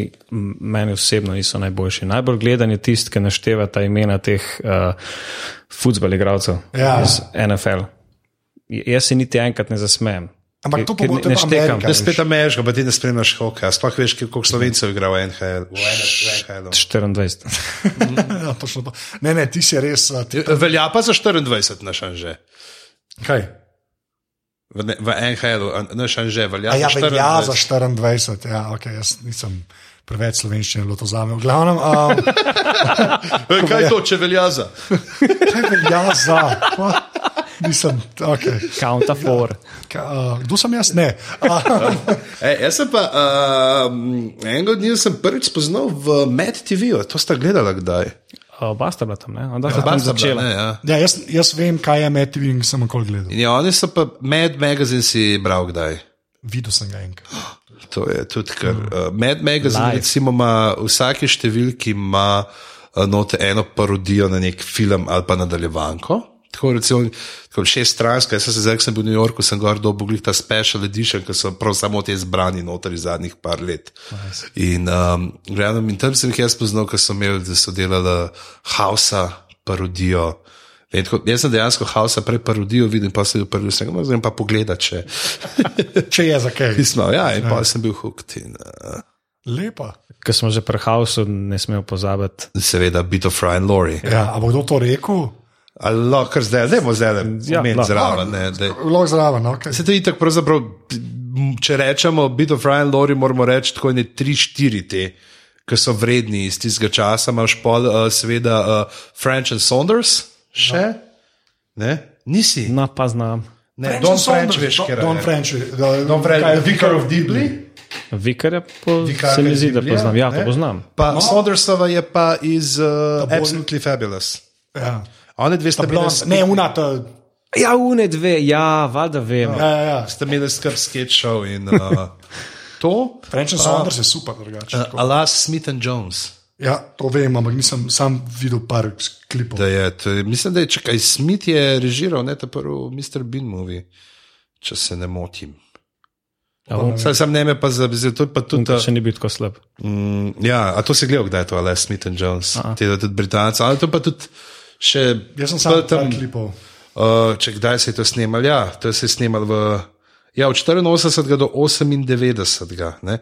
A: meni osebno niso najboljši. Najbolj gledan je tisti, ki našteva ta imena teh uh, futbol igralcev
B: Ja.
A: iz NFL. Jaz se niti enkrat ne zasmejem.
B: Ampak to
A: ker
B: pogosto
A: ne
B: je
A: štekam.
B: Amerika.
C: Da je spet ameriška, pa ti ne spremljaš hokeja. Sploh veš, koliko slovencev igra v NHL. V NHL.
A: 24.
B: Ja, ne, ne, ti si res. a, Ti,
C: Velja pa za 24 naš anže.
B: kaj?
C: V, ne- v NHL-u, naš anže velja
B: A ja,
C: za
B: velja
C: 24.
B: za 24, ja, okay, jaz nisem preveč slovenščine, bilo to zame. V glavnem, um,
C: Ej, Kaj je to, če velja za?
B: kaj velja za? Kva? Nisem, okay.
A: Counta for.
B: Ka, uh, kdo sem jaz? Ne.
C: Ej, jaz sem pa uh, enega dne sem prvič spoznal v Med TV-ju, to sta gledala kdaj.
A: Oba sta bila tam, ne? Onda sta
C: Oba
A: tam
C: sta bila,
A: začela.
C: ne, ja.
B: ja, jaz, jaz vem, kaj je Med TV in sem nikoli gledal.
C: In ja, oni so pa Med Magazine si bral kdaj.
B: Videl sem ga enkrat.
C: To je tudi kar. Uh, Mad Magazine,
A: Live.
C: recimo, ima v vsaki številki ima uh, note eno parodijo na nek film ali pa nadaljevanko. Tako recimo, tako šest stranska, jaz sem se zdaj, ko sem bil v New Yorku, sem gor dobil ta special edition, ki so prav samo te zbrani noter iz zadnjih par let. Nice. In, um, gledam, in tam sem jih jaz poznal, ker so imeli, da so delali Hausa parodijo. In Tako, jaz sem dejansko Hausa prej parodijo, vidim pa se je prvi, sem ga zdaj pa pogledati, če
B: Če je za kaj.
C: pismo. Ja, in pa sem bil hooked. In, uh,
B: Lepa.
A: Ker smo že pri Hausu, ne smemo pozabiti.
C: seveda, Bit of Ryan Lori.
B: Ja, a bo kdo to rekel?
C: Ali lahko zdaj, da bomo zdaj
A: Ja,
C: imeli zraven.
B: Lahko zraven, ok.
C: Se to je tako, pravzaprav, če rečemo Bit of Ryan Lori, moramo reči tako ne 3-4 te, ki so vredni iz tistega časa. Imaš pol, uh, seveda, uh, French and Saunders, še? Ne? Nisi.
A: No, pa znam.
C: Ne, Don French, veš,
B: Don,
C: ker
B: Don French. da-
C: Don French,
B: kaj je
C: The Vicar of Dibley.
A: Vikarja po,
C: Vikarja
A: se mi
C: iz
A: zdi, da poznam. Ja,
C: ne?
A: to poznam.
C: Pa no. Saundersova je pa iz uh, Absolutely Fabulous.
B: Ja.
C: One dve sta bile
B: Blond, ne, una, to,
A: Ja, une dve, ja, valjda vem.
B: ja, ja, ja.
C: sta imeli skrb sketch show in uh, to.
B: French and Saunders je super drugače.
C: Uh, Alas Smith and Jones.
B: Ja, to vem, ampak nisem sam videl par klipov.
C: Da je, to je, mislim, da je čakaj, Smith je režiral ne ta prvi Mr. Bean movie, če se ne motim.
A: Ja, on,
C: Saj sam ne me pa zavezal, to je pa tudi. Uh,
A: še ni bil tako slab.
C: mm, ja, a to si gledal, kdaj je to, Alas Smith and Jones, te da tudi Britanci, ali to pa tudi še.
B: Jaz sem sam tam klipov.
C: Uh, če kdaj se je to snemalo? Ja, to se je snemalo v. Ja, od 84 do 98. Ne?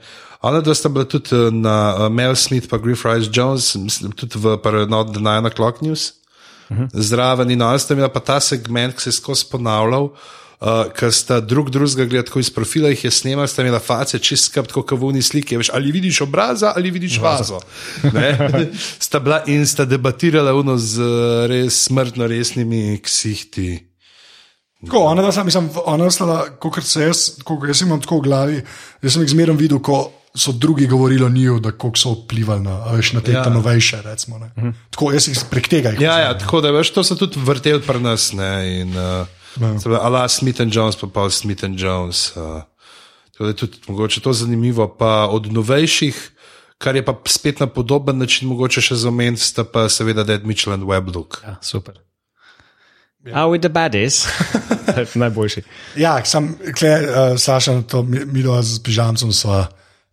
C: Ona dva sta bila tudi eh, na uh, Mel Smith, pa Griff Rice Jones, mislim, tudi v Paranoid The Nine O'Clock News. Uh -huh. Zraven in ona sta imela pa ta segment, ki se je skozi ponavljal. Uh, ker sta drug drugega gledali tako iz profila, jih je snemal, sta imela face čist skrb, tako kavuni slike. Veš, ali vidiš obraza, ali vidiš vazo. Ne? sta bila in sta debatirala uno z eh, res smrtno resnimi ksihti.
B: Tako, ona, da sem, mislim, ona sta, kot se jaz, kot jaz imam tako v glavi, jaz sem jih zmeraj videl, ko so drugi govorili o njiju, da kako so vplivali na, veš, na te
C: Ja.
B: ja. novejše. Recimo, ne. uh -huh. Tako jaz jih prek tega jih
C: Ja, ja, tako da veš, to so tudi vrteli pri nas. Ne, in, uh, Ala Smith and Jones, pa pa Smith and Jones. Uh, tako da je tudi mogoče to zanimivo. Pa od novejših, kar je pa spet na podoben način, mogoče še za omen, sta pa seveda Dead Mitchell and Weblook.
A: Ja, super. A with the baddies? Najboljši.
B: Ja, sem, kle, uh, Saša, to mi, mi dva z pižamcem sva.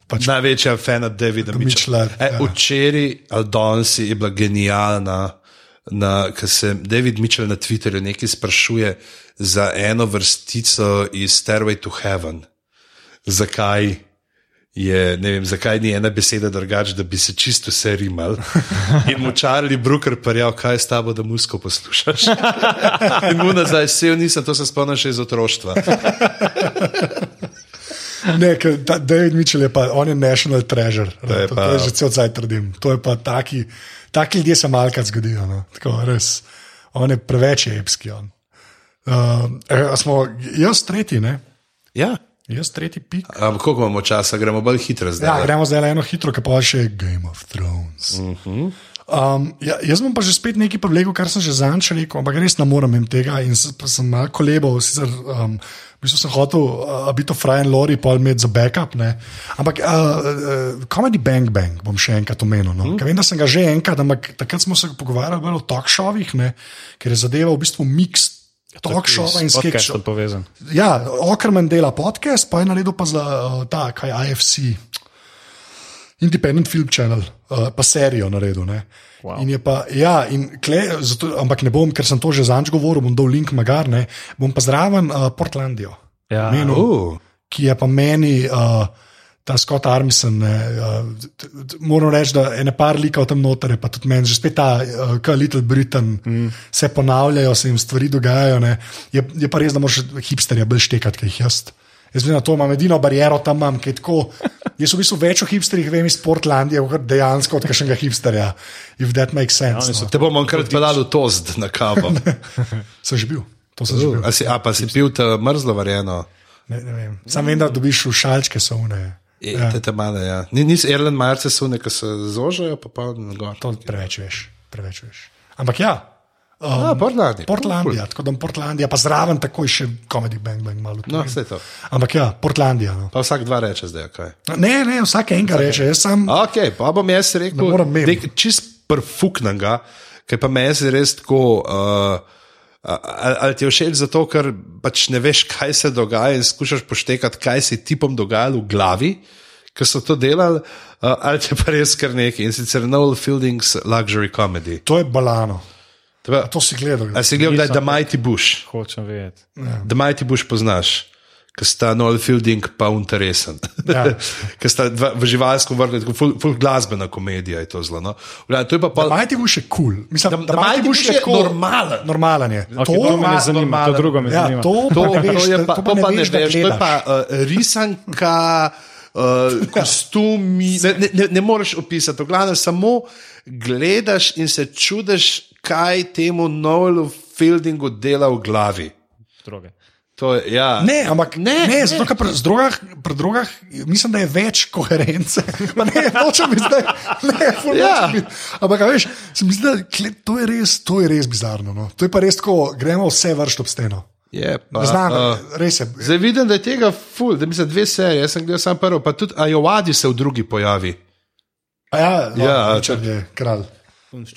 B: Pač,
C: Največja fana Davida Mitchella.
B: Mitchella,
C: E,
B: ja.
C: včeraj ali danes je bila genialna, na, ker se David Mitchell na Twitterju nekaj sprašuje za eno vrstico iz Stairway to Heaven. Zakaj? Je, ne vem, zakaj ni ena beseda drugače, da bi se čisto vse rimal. In mu Charlie Brooker parjal, kaj je s tabo, da musko poslušaš. In mu nazaj, vse nisem, to se spomnim še iz otroštva.
B: Ne, ker ta David Mitchell je pa, on je national treasure. To
C: je
B: to,
C: pa-
B: to je že cel cel trdim. To je pa taki, taki ljudje se malkrat zgodijo. No. Tako, res. On je preveč epski. on. Uh, a smo, jaz tretji, ne?
C: Ja.
B: Jaz tretji pik.
C: Ampak koliko imamo časa, gremo bolj hitro zdaj.
B: Ja, gremo zdaj eno hitro, ki pa še Game of Thrones. Uh -huh. Um, ja, jaz bom pa že spet nekaj povlekel, kar sem že zanč rekel, ampak res ne morem jim tega in sem malo kolebal. Sicer, um, v bistvu sem hotel uh, biti Frajen Lori, pol imeti za backup. Ne? Ampak uh, uh, Comedy Bang Bang bom še enkrat omenil. No? Uh -huh. Vem, da sem ga že enkrat, ampak takrat smo se pogovarjali o talk showih, ne? ker je zadeva v bistvu miks. Talk show in sketch. Ja, Okerman dela podcast, pa je naredil pa za uh, ta, kaj IFC, Independent Film Channel, uh, pa serijo naredil. Ne.
A: Wow.
B: In je pa, ja, in kle, zato, ampak ne bom, ker sem to že zanč govoril, bom dal link magar, ne, bom pa zraven uh, Portlandijo,
A: Ja.
B: Menu,
C: Uh,
B: ki je pa meni. Uh, Ta Scott Armisen, ne, uh, moram reči, da je ne par likov tam noter, je pa tudi meni, že spet ta, uh, Little Britain, mm. se ponavljajo, se jim stvari dogajajo. ne. Je, je pa res, da moraš hipsterja bolj štekati, kot jih jaz. Jaz vem, na to imam edino bariero tam, imam, ki je tako. Jaz v bistvu več o hipsterjih vem iz Portlandije, dejansko od kakšnega hipsterja, if that makes sense. No.
C: te bomo enkrat pelali v toast na kavo.
B: Sem že bil, to sem že bil.
C: A, si, a pa si pil ta mrzlo varjeno?
B: Ne, ne vem. Sam vem, da dobiš v šalčke so une.
C: Ja. Te, te male, ja. Ni, nis Erlen Marce so neke se zožajo, pa pa gor.
B: To preveč veš, preveč veš. Ampak ja. Um,
C: A, Portlandija.
B: Portlandija, tako da Portlandija, pa zraven takoj še Comedy Bang Bang malo.
C: No, vse to.
B: Ampak ja, Portlandija. No.
C: Pa vsak dva reče zdaj, kaj.
B: Ne, ne, vsak enega reče, jaz sem.
C: Ok, pa bom jaz rekel,
B: morem mem.
C: nek čist perfuknega, ker pa me je res tako. Uh, Ali, ali ti je všeč zato, ker pač ne veš, kaj se dogaja in skušaš poštekati, kaj se je tipom dogajalo v glavi, ki so to delali, uh, ali ti pa res kar nekaj in sicer Noel Fielding's Luxury Comedy.
B: To je balano.
C: Pa,
B: To si gledal.
C: a si gledal, da je The Mighty Bush?
A: Hočem vedeti.
C: The Mighty Bush poznaš, ki sta Noel Fielding pa Unteresen.
B: Ja.
C: ki sta dva, v živalskem vrtu, tako full, full glasbena komedija je to zelo. No? Vla, to je pa pol,
B: Mighty Bush je kul. Cool. Mislim,
C: Da-
B: da,
C: da
B: Bush
C: Bush
B: je tako
C: normalen.
B: Normalen je.
A: Okay, to, to me ne zanima,
C: normalen.
A: to drugo me
B: Ja,
A: zanima.
B: to,
C: To,
B: pa veš,
C: to je pa,
B: to
C: to pa ne
B: veš,
C: to je pa uh, risanka, uh, kostumi. Ne, ne, ne, moreš opisati, v glavnem samo gledaš in se čudiš, kaj temu Noelu Fieldingu dela v glavi.
A: Droge.
C: To je, ja.
B: Ne, ampak
C: Ne,
B: ne, ne, pri drogah, pri drogah mislim, da je več koherence. Pa ne, nočem biti zdaj, ne,
C: Ja.
B: biti. Ampak, veš, se mi zdi, da kle- to je res, to je res bizarno. No. To je pa res tako, gremo vse vršiti ob steno.
C: Je, pa,
B: Znam,
C: uh,
B: res je.
C: Zdaj vidim, da je tega ful, da se dve serije, jaz sem gledal samo prvo, pa tudi Ajovadi se v drugi pojavi.
B: A Ja, no,
C: Ja,
B: Richard je kralj.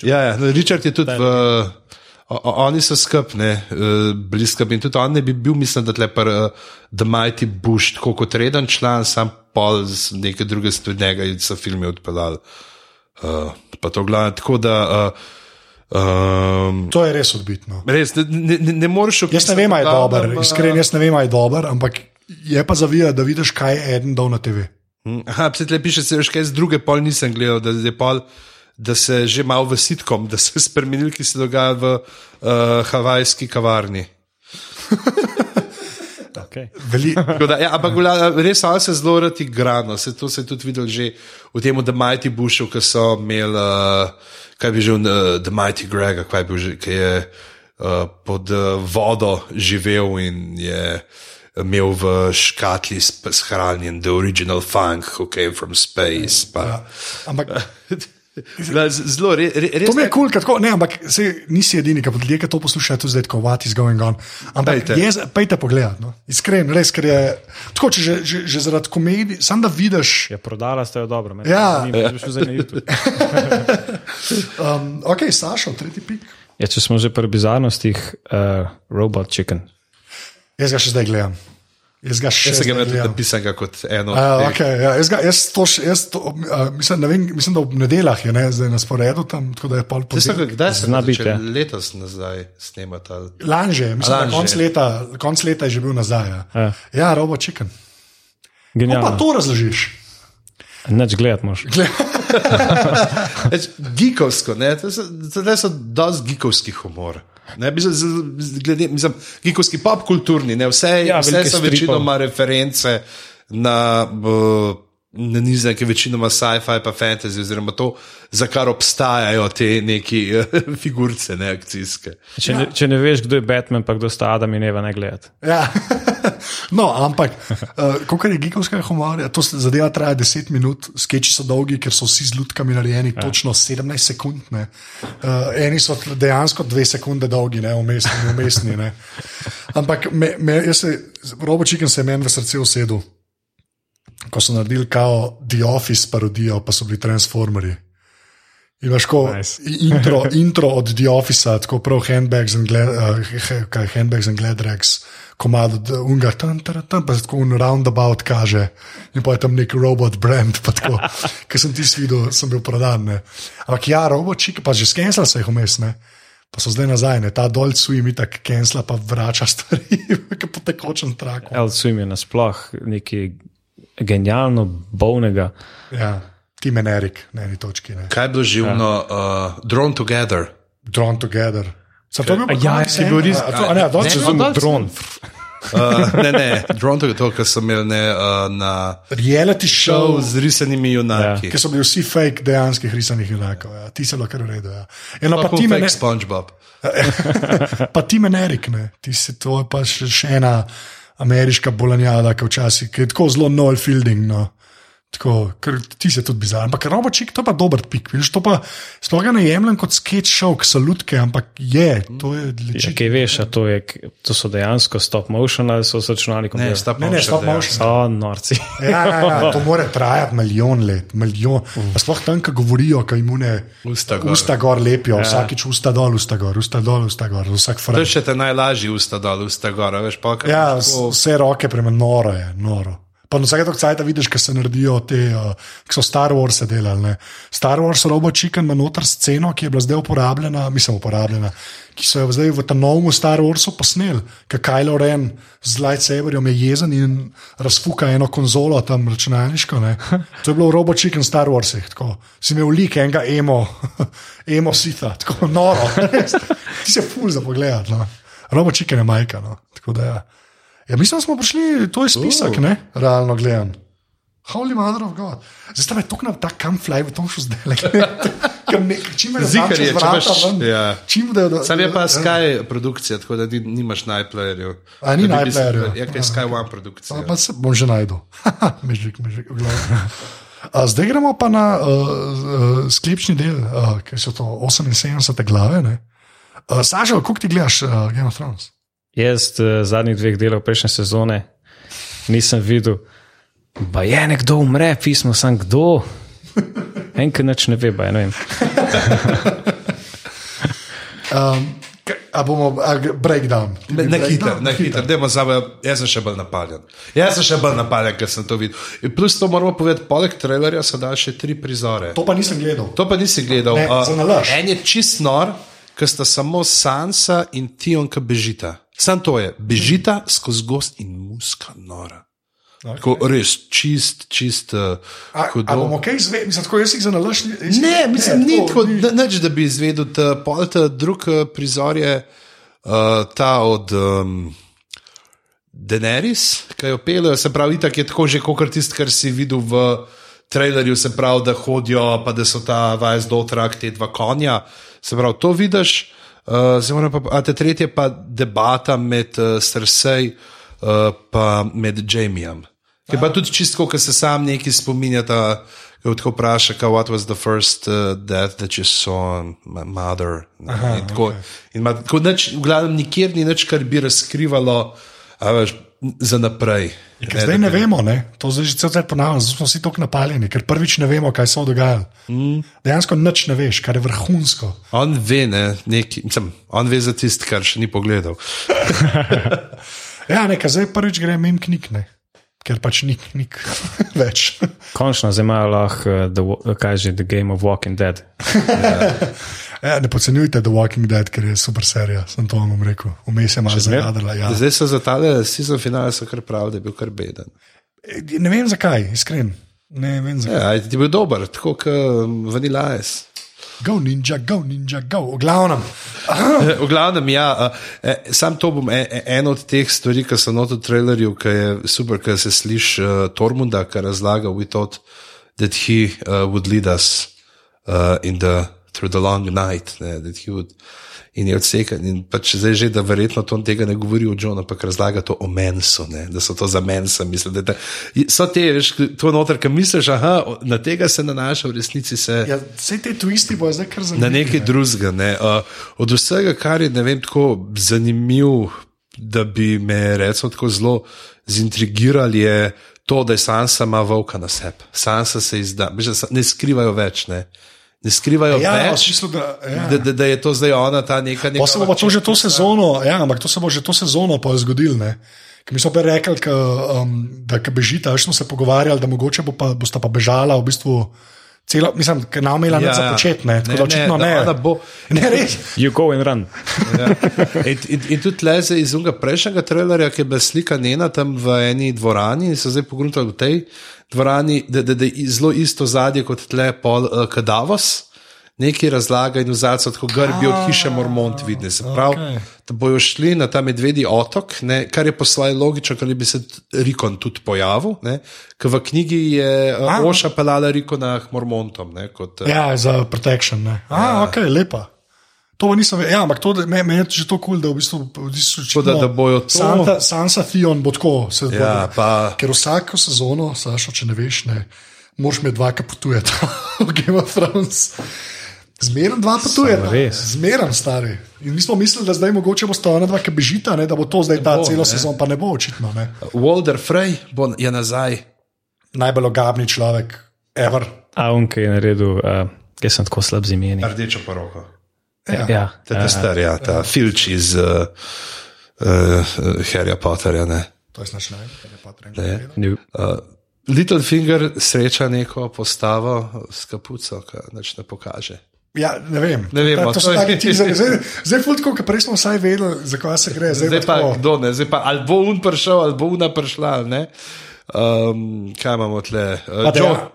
C: Ja, ja, Richard je tudi v. o- o- Oni so skupni, uh, bili skupni. In tudi on ne bi bil, mislim, da tle pa uh, The Mighty Bush, tako kot reden član, sam pol z neke druge stvari, njega in so filme odpeljali. Uh, pa to glavno, tako da. Uh, um,
B: To je res odbitno.
C: res, ne, ne, ne, moreš
B: Jaz ne vem, ali je dober,
C: uh,
B: iskreno, jaz ne vem, ali je dober, ampak je pa zavija, da vidiš, kaj je eden dal na TV.
C: Aha, se tle piše, se veš, kaj z druge pol nisem gledal, da, je pol, da se že malo v sitkom, da se spremenil, ki se dogaja v uh, havajski kavarni.
A: Okay.
B: Veli,
C: Da, ja, ampak res ali se zelo rad igra. No. Se, to se je tudi videl že v tem, da Mighty Bushu, ki so imeli, uh, kaj bi že, uh, The Mighty Greg, kaj bi že, ki je uh, pod uh, vodo živel in je imel v škatli shranjen The Original Funk, Who Came from Space. Pa,
B: ampak
C: Gla, z- Zelo, re, re, res
B: to mi je kul, cool, ne, ampak se, nisi edini, ki ljudje, ki to poslušajo, tudi zdaj, ko what is going on. Ampak
C: Pejte.
B: je, pejte pogled, no. iskren, res, ker je tako, če že, že, že zaradi komedije, sam da vidiš.
A: Ja, prodala ste jo dobro. mene
B: Ja.
A: zanima, če bi šel zdaj na YouTube.
B: Um, ok, Sašo, tretji pik.
A: Ja, če smo že pri bizarnostih, uh, robot chicken.
B: Jaz ga še zdaj gledam. Jaz ga še
C: ga tudi
B: gledam.
C: napisanega kot eno.
B: Uh,
C: teh.
B: okay, ja, jaz, ga, jaz, to, še- jaz to, uh, mislim, ne vem, mislim, da ob nedeljah je ne, zdaj na sporedu tam, tako da je pol
C: ga-
B: ponedeljek.
C: Kdaj se
A: Zna
C: je
A: biti, ja.
C: Letos nazaj snemati. ali-
B: Lanže, mislim,
C: Lani
B: da konc leta, konc leta je že bil nazaj. Ja,
A: Ja.
B: ja robo chicken. Kako pa to razložiš?
A: Neč gledati moš.
C: Več Geekovsko, ne, to so, to so dosti geekovski humor. Ne, mislim, z- z- glede, mislim, geekovski pop kulturni, ne, vse,
A: Ja,
C: vse so večinoma reference na, uh, na nize, ki večinoma sci-fi pa fantasy, oziroma to, za kar obstajajo te neki uh, figurce, ne akcijske.
A: Če, ne, če ne veš, kdo je Batman, pa kdo sta Adam in Eva, ne gledati.
B: Ja. No, ampak, uh, kot je gigovskega humorja, to se- zadeva traja 10 minut, sketchi so dolgi, ker so vsi z lutkami narejeni, ja. točno 17 sekund. ne. Uh, eni so dejansko 2 sekunde dolgi, ne umestni. umestni ne. Ampak me, me, jaz se, robočikem se je meni v srce usedel, ko so naredili kao The Office parodijo, pa so bili Transformeri. In veš, ko
A: Nice.
B: intro, intro od The Office, tako prav handbags and, glad, uh, handbags and gladrags, komado d- unga, tam, tam, tam, pa se tako un roundabout kaže in pa je tam nek robot brand, pa tako, ki sem ti videl, sem bil prodan. Ne. Ampak ja, robočik, pa že skensla se jih vmes, ne. Pa so zdaj nazaj, ne. ta dol suji mi tako kensla, pa vrača stvari, po tekočem traku.
A: El Swim je nasploh nekaj genialno bolnega.
B: Ja, ti menerik, na eni točki, ne.
C: Kaj je bilo živno, uh, Drawn Together?
B: Drawn together. Sem to bil
A: ja, si bil res-
B: to- ne, dol
C: Ne,
B: se
C: no,
A: Dron.
C: Uh, ne, ne, Drawn Together, to, kar sem imel ne, uh, na
B: Reality
C: show z risanimi junaki.
B: ki so bili vsi fake, dejanskih risanih junakov. Ja. Ti se lahko redo. Ja. Eno, pa,
C: Pa
B: ti me
C: fake
B: ne,
C: SpongeBob.
B: pa ti me Erik, ne. ti si to je pa še, še ena ameriška bolanjada, ki včasih ki je tako zelo Noel Fielding. No. Tako, ker ti si tudi bizaren. Ampak robočik, to je pa dober pik. Vidiš, to pa sploh ne jemljem kot sketch show, ki so lutke, ampak je, to je
A: Ja,
B: leči.
A: kaj veš, a to, je, to so dejansko stop motion ali so se računali kot
C: Ne, stop
B: Ne, ne,
C: motion,
B: stop
C: ja.
B: motion.
A: So norci.
B: Ja, ja, ja, to mora trajati milijon let, milijon. Pa sploh tam, ki govorijo, ki jim une
C: Usta gor.
B: usta gor lepijo, ja. vsakič usta dol, usta gor, usta dol, usta gor, vsak
C: To
B: fraj.
C: je še te najlažji usta dol, usta gor, veš pa kaj.
B: Ja, vse roke prema noro je, noro. Pa na vsake točke vidiš, kaj se naredijo te, uh, ki so Star Wars delali. Ne. Star Wars Robo Chicken ima noter sceno, ki je bila zdaj uporabljena, mislim, uporabljena, ki so jo zdaj v tem novem Star Warsu posneli, kaj Kylo Ren z lightsaberjem je jezen in razfuka eno konzolo tam računalniško. Ne. To je bilo Robo Chicken Star Warsih, tako si imel lik enega emo, emo sita, tako noro. Ti se ful za pogled. No. Robo Chicken je majka. No. Tako da ja. Ja, mislim, da smo prišli, to je spisek,
C: Uh.
B: ne? realno gledano. Holy mother of God. Zdaj sta me tako na ta kamflaj, v tom šel zdaj. le.
C: Zikar je, če imaš.
B: Ja.
C: Ja.
B: Čim da, da,
C: Sam je pa
B: ja.
C: Sky produkcija, tako da ni, nimaš najplayerjev.
B: A, ni najplayerjev.
C: Ja, kaj je Sky One produkcija.
B: Pa, pa se bom že najdel. mežik, mežik, v glavnem. A, Zdaj gremo pa na uh, uh, sklepčni del, uh, ki so to 78 glave. ne. Uh, Sažal, kako ti gledaš uh, Game of Thrones?
A: Jaz uh, zadnjih dveh delov prejšnje sezone nisem videl, da je nekdo umre, pismo sem kdo. Enkrat nič ne ve, ba, ja, ne vem.
B: Um, a bomo, breakdown.
C: Ne, ne hiter, ne hiter, dajmo zame, jaz sem še bolj napaljen. Jaz sem še bolj napaljen, ker sem to videl. In plus to moramo povedati, poleg trailerja so dali še tri prizore.
B: To pa nisem gledal.
C: To pa nisi gledal.
B: Ne, nalašč.
C: en je čist nor, ker sta samo Sansa in Tion, ki bežita. Sam to je, bežita skozi gost in muska nora.
B: Okay.
C: Tako res čist, čist. Uh,
B: A, a bomo kaj izvedeli? Mislim, tako jaz jih za nalašč.
C: Ne, mislim, ni tako, da- nič, da bi izvedel. Ta, pol ta drug eh, prizor je uh, ta od um, Daenerys, ki jo peljejo, se pravi, itak je tako že kot tisto, kar si videl v trailerju, se pravi, da hodijo, pa da so ta vajs dotrak, te dva konja. Se pravi, to vidiš. Uh, zdaj moram pa, a te tretje pa debata med uh, Cersei uh, pa med Jamijem. Je pa tudi čisto, ker se sam neki spominjata, ko tako vpraša, kaj what was the first uh, death that you saw my mother. Aha, in tako, okay. in ima, tako nič, v glavnem nikjer ni nič, kar bi razkrivalo a veš, za naprej.
B: Ker zdaj ne vemo, ne? to zdaj že cel cel ponavljam, zdaj smo vsi tako napaljeni, ker prvič ne vemo, kaj se je dogajalo. Mm. Dejansko nič ne veš, kar je vrhunsko.
C: On ve, ne, neki, mislim, on ve za tisto, kar še ni pogledal.
B: Ja, nekaj zdaj prvič gre mem knjig, ne? ker pač ni knjig več.
A: Končno zdaj imajo lahko, uh, the, kaj že, The Game of Walking Dead.
B: Ja, ne podcenjujte The Walking Dead, ker je super serija, sem to vam rekel. Vmes je malo zajadala. Ja.
C: Zdaj so za tale sezon finale so kar pravi, da je bil kar beden.
B: Ne vem zakaj, iskren. Ne vem zakaj.
C: Ja, ti je bil dober, tako kot Vanilla Ice.
B: Go ninja, go ninja, go. V glavnem.
C: V glavnem, ja, eh, sam to bom en, en od teh stvari, ki so not v trailerju, ki je super, ker se sliši uh, Tormunda, ki razlaga, we thought that he uh, would lead us uh, in the, through the long night, ne, that he would. In je odsekan, in pač zdaj že, da verjetno to tega ne govori o Johnu, ampak razlaga to o mensu, ne, da so to za mensa. Mislim, da, da so te, veš, to noter, ki misliš, aha, na tega se nanaša, v resnici se.
B: Ja, vse te twisti bojo zdaj kar zanimivi.
C: Na nekaj drugega. Ne. Uh, od vsega, kar je ne vem, tako zanimivo, da bi me recimo, tako zelo zintrigirali, je to, da je Sansa ima volka na sebi. Sansa se izda, da ne skrivajo več. Ne, ne skrivajo
B: Ja,
C: več.
B: smislu, da, ja.
C: Da, da, da je to zdaj ona, ta neka. neka
B: Pa se bo pa to že to sezono, ja, ampak to se bo že to sezono pa zgodilo. ne. Ker Mi smo pa rekli, ka, um, da ko bežita, veš, smo se pogovarjali, da mogoče bo pa, bosta pa bežala v bistvu. Celo, mislim, ker nam imela ja,
C: Ja,
B: za počet, ne, tako
C: Ne,
B: da očitno
C: ne,
B: ne.
C: da ona bo-
B: Ne, res.
A: You go and run.
C: Ja. In, in, in tudi leze iz unga prejšnjega trailerja, ki je bila slika njena tam v eni dvorani, in so zdaj pogledali v tej dvorani, da, da, da je zelo isto zadje kot tle pol uh, Kadavos. Neki razlaga in vzalce tako grbi od hiše Mormont vidni. Se pravi, okay. da bojo šli na ta medvedji otok, ne, kar je poslali logično, ker bi se Rikon tudi pojavil. ne, Ker v knjigi je uh, Oša pelala Rikona k Mormontom. Ne, kot, uh,
B: Ja, za protection. Ne. A, ja. ok, lepa. To nisem vedel, ja, ampak to, me, me je že to kul, cool, da v bistvu, v bistvu
C: Tako da- da bojo to-
B: Santa, Sansa Theon bo tako. Se
C: Ja,
B: bo,
C: pa-
B: Ker vsako sezono, Sašo, če ne veš, ne, moraš imeti dva, ki potujeta v Game of Thrones. Zmerno dva potujeta. Zmerno stari. In mi smo mislili, da zdaj mogoče bo sta ona dva, ki bežita, ne, da bo to zdaj ta
C: bo,
B: celo
C: ne.
B: sezon, pa ne bo očitno. Ne.
C: Walder Frey bo je nazaj.
B: Najbolj ogabni človek, ever.
A: A on, ki je naredil, uh, jaz sem tako slab z imeni.
C: Rdečo poroko.
A: Ja, ja,
C: Ta, ta star, ja, ta filč iz uh, uh, Harryja Potterja. Ne?
B: To je znaš naj, kar je pa trenutno.
C: Ne.
A: Ni-
C: Uh, Littlefinger sreča neko postavo s kapuco, ki nič ne pokaže.
B: Ja, ne vem.
C: Ne vemo,
B: to, to
C: to je-
B: taki teaserji. Zdaj, zdaj fultko, ker prej smo vsaj vedeli, za kaj se gre. Zdaj,
C: Zdaj
B: pa
C: pa
B: tako.
C: kdo ne, zdaj pa ali bo un prišel, ali bo una prišla. Ne? Um, kaj imamo tle? Uh,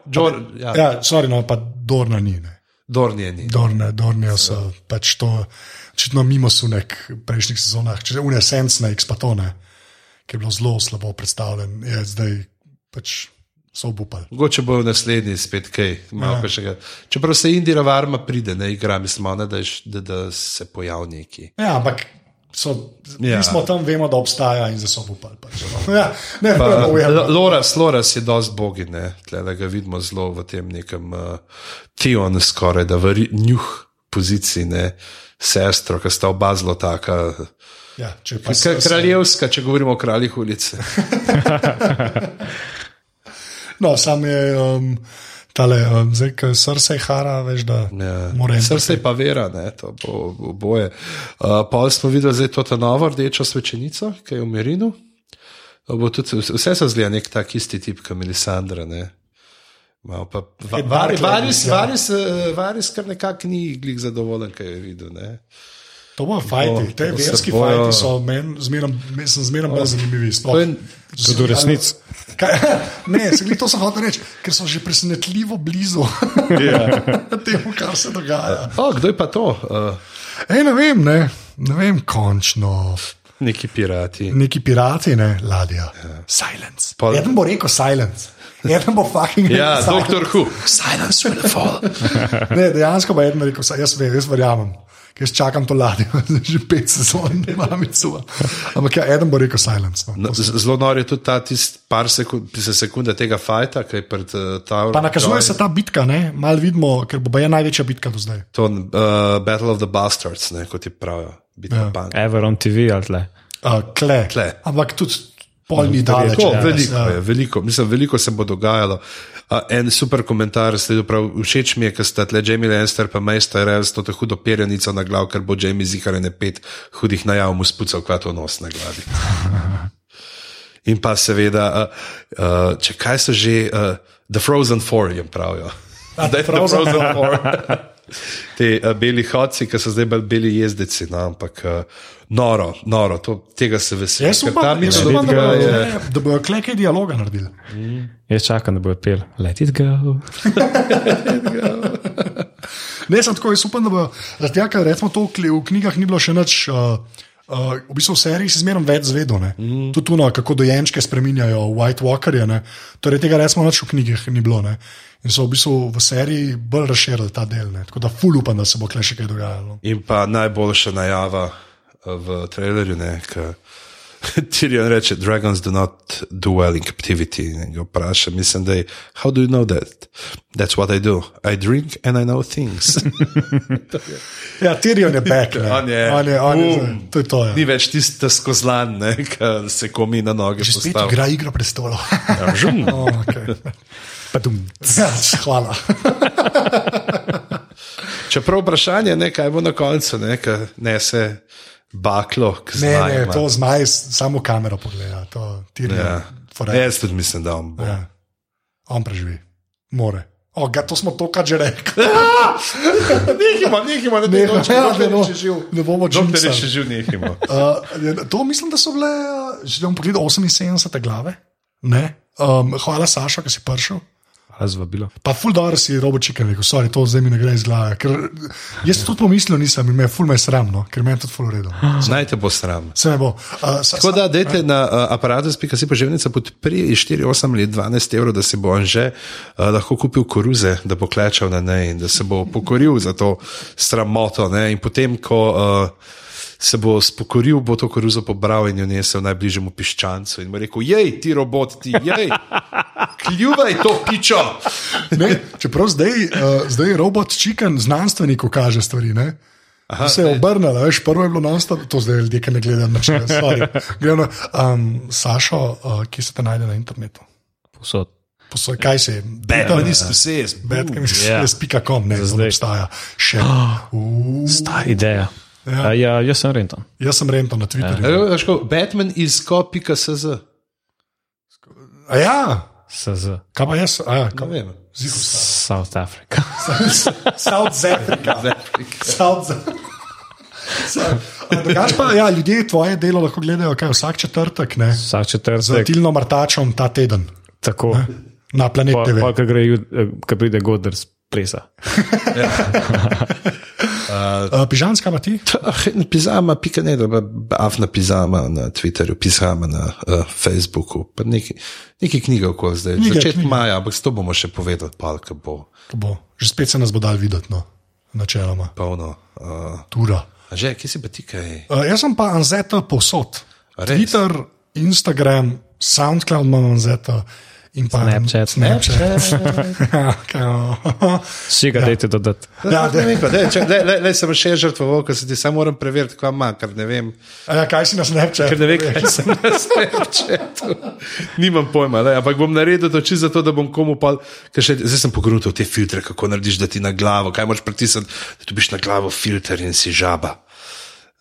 C: Džor,
B: ja,
C: ja, ja.
B: Ja, sorry, no, pa Dorna ni. Ne.
C: Dornjeni.
B: Dorne, Dornijo so pač to, očitno mimo sunek v prejšnjih sezonah, če une Sense na X-patone, ki je bilo zelo slabo predstavljen, je zdaj pač so obupali.
C: Mogoče bo v naslednji spet kaj. malo
B: Ja.
C: kakšnega. Čeprav se Indira Varma pride, ne igra, mislim, ne, da, je da, da se pojavi neki.
B: Ja, ampak so,
C: Ja.
B: ja. mi smo tam, vemo, da obstaja in zdaj so obupali. Pač, ja, ne,
C: Pa,
B: ne,
C: L- Loras, Loras je dosti bogi, ne, tle, da ga vidimo zelo v tem nekem uh, Tion, skoraj da v njuh poziciji, ne, sestro, ki sta oba zelo taka.
B: ja, če pa
C: K- Kraljevska, če govorimo o kraljih ulice.
B: No, sam je um, tale, um, zdaj, ki srce hara, veš, da
C: Ja.
B: mora en
C: Srce je pa vera, ne, to bo bo boje. Uh, pa smo videli zdaj to ta novo rdečo svečenico, ki je v Merinu. Bo tudi, vse- se zgleda nek tak isti tip, kot Melisandra. Ne. Pa, va,
B: Ed
C: varis,
B: Barclay,
C: varis,
B: ja.
C: varis, eh, varis kar nekako ni glih zadovoljen, kaj je videl. Ne.
B: To bojo fajti,
C: Bo-
B: te verski
C: bojo-
B: fajti so meni zmeraj, sem zmeraj bolj zanimivi.
A: Tudi v resnici.
B: Kaj, ne, se to sem hotel reči, ker so že presenetljivo blizu temu, kar se dogaja.
C: O, kdo je pa to? Uh,
B: Ej, ne vem, ne, ne vem, končno.
C: neki pirati.
B: Neki pirati, ne, ladja. Silence.
C: Pol-
B: Eden bo rekel silence. Eden bo fucking
C: Ja,
B: rekel silence.
C: doktor Hu. Silence will fall.
B: Ne, dejansko pa eden rekel, "Saj jaz, jaz verjamem. Ker Jaz čakam to ladjo, že pet sezon, ne imam icu. Ampak ja, eden bo rekel silence. No.
C: No, zelo nor je tudi ta tisti par sekund, sekunde tega fajta, ki je pred uh, Tower.
B: Pa nakazuje se ta bitka, ne? malo vidimo, ker bo je največja bitka do zdaj.
C: To uh, Battle of the Bastards, ne, kot ti pravijo, bitka ja.
A: Ever on TV ali tle.
B: Uh, kle.
C: Tle.
B: Ampak tudi pol ni daleč.
C: To,
B: ja,
C: veliko,
B: ja.
C: je, veliko, mislim, veliko se bo dogajalo. Uh, en super komentar, sledil prav, všeč mi je, ker sta tle Jamie Lannister pa Mejsta Rels to hudo perjanico na glav, ker bo Jamie zihar ne pet hudih najav mu spucal kvato nos na glavi. In pa seveda, uh, uh, če kaj so že, uh, The Frozen Four jim pravijo. Zdaj, The
B: Frozen
C: Frozen Four. Te uh, beli hodci, ki so zdaj bolj beli jezdeci, no, ampak uh, noro, noro, to, tega se veselim.
B: Jaz upam,
C: ta
B: jaz upam, da bojo-
C: je-
B: ne, da bojo kle kaj dialoga naredili.
A: Jaz čakam, da bojo pel. Let it go.
B: Ne, sem tako, jaz upam, da bojo. Zaradi tega, ker recimo to v knjigah ni bilo še nič. Uh, Uh, v bistvu v seriji si zmeraj več zvedel, mm. tudi tuno, kako dojenčke spremenjajo, White Walkerje. ne. Torej, tega recimo nič v knjigah ni bilo. Ne. In so v bistvu v seriji bolj razširili ta del. Ne. Tako da ful upam, da se bo kle še kaj dogajalo.
C: In pa najboljša najava eh, v trailerju, ki Tyrion reče: Dragons do not do well in captivity. In ga vpraša, mislim, da je, how do you know that? That's what I do. I drink and I know things.
B: Ja, Tyrion je back. ne.
C: On je,
B: on je, on je
C: bum.
B: to je to. Ja.
C: Ni več tisti skozlan, ki se komi na noge
B: Že spet
C: postavi.
B: igra igro prestolov.
C: Ja, žum.
B: oh, okay. ja, hvala.
C: Čeprav vprašanje je, kaj bo na koncu, ne, kaj nese baklo, ki
B: Ne,
C: zmaj.
B: ne,
C: ima.
B: to zmaj samo kamero pogleda. To,
C: Ja.
B: forever.
C: Jaz tudi mislim, da on bo.
B: Ja. On preživi, more. O, ga, to smo to, kar že rekli.
C: Nehimo, nehimo, ne,
B: Ne,
C: ne,
B: ja, ne,
C: ne,
B: bo-
C: ne, živ.
B: ne bomo
C: Dokler je
B: jinxali.
C: še živ, nehimo.
B: Uh, to mislim, da so bile, uh, že bom pogledal 78 glave. Ne? Um, hvala, Saša, ki si prišel.
A: Hvala za vabilo.
B: Pa ful dobro si robo čikan rekel, sorry, to zdaj mi ne gre iz glave. Ker jaz tudi pomislil nisem in me je ful me je sram, no? ker me je tudi ful uredil.
C: Znajte bo sram.
B: Se me bo. Uh, sa,
C: Tako da, dajte na uh, aparatus.si poživnica podpri 4, 8 ali 12 evrov, da si bo on že uh, lahko kupil koruze, da bo klečal na nej in da se bo pokoril za to sramoto. Ne? In potem, ko uh, se bo spokoril, bo to koruzo pobral in jo nesel najbližjemu piščancu in mu rekel: Jej, ti robot, ti, jej, kljuvaj to pičo.
B: Ne, čeprav zdaj, uh, zdaj robot čikan znanstveniku kaže stvari. Ne? Aha, se je obrnila, veš, prvo je bilo nonstop, to zdaj ljudje, ki ne gledajo na čele. Gremo, um, Sašo, uh, kje se te najde na internetu?
A: Posod.
B: Posoj, kaj se je?
C: Batman is possessed.
B: Bedkem
A: Ja.
B: je spika.com, ne, zdaj
A: zdaj.
B: obstaja. Še. Uh,
A: Ta ideja.
B: Ja.
A: Ja, ja jaz sem Renton.
B: jaz sem rental na Twitterju.
C: Ja. Batman iz ko.cz.
B: A ja,
A: SZ,
B: kaj pa jaz? A ja, kaj
C: Ne vem.
B: Zihu,
A: South Africa.
B: South Africa. South Drugač pa, ja, ljudje tvoje delo lahko gledajo kaj, vsak četrtek, ne?
A: Vsak
B: Z
A: četrtek,
B: Tilno Martačom ta teden
A: tako.
B: na Planet
A: Pa, pa, ko eh, ko pride Godler z plesa.
B: Uh, Pižanska pa ti?
C: Pizama, pika ne, da afna pizama na Twitterju, pizama na uh, Facebooku, pa neki, neki knjige okoli zdaj.
B: Knjige,
C: Začetek
B: knjige.
C: maja, ampak s to bomo še povedali, pa kaj bo
B: To Bo. Že spet se nas bo dal videti, no, načeloma.
C: polno. Uh,
B: Tura.
C: a že, kje si pa ti kaj?
B: Uh, jaz sem pa Anzeta povsod.
C: Res?
B: Twitter, Instagram, Soundcloud imam Anzeta in pa
A: Snapchat.
B: Snapchat. Ja, kaj, oh.
A: Vsi ga dajte dodati.
B: Ja,
C: ne vem, pa, daj, čak, daj, daj, daj sem še žrtvoval, ker se ti samo moram preveriti, kaj ima, ker ne vem.
B: A ja, kaj si na Snapchatu?
C: Ker ne vem, kaj sem na Snapchatu. Nimam pojma, le, ampak bom naredil to čisto zato, da bom komu pa. Še, zdaj sem pogrutil te filtre, kako narediš, da ti na glavo, kaj moraš pritisniti, da dobiš na glavo filter in si žaba.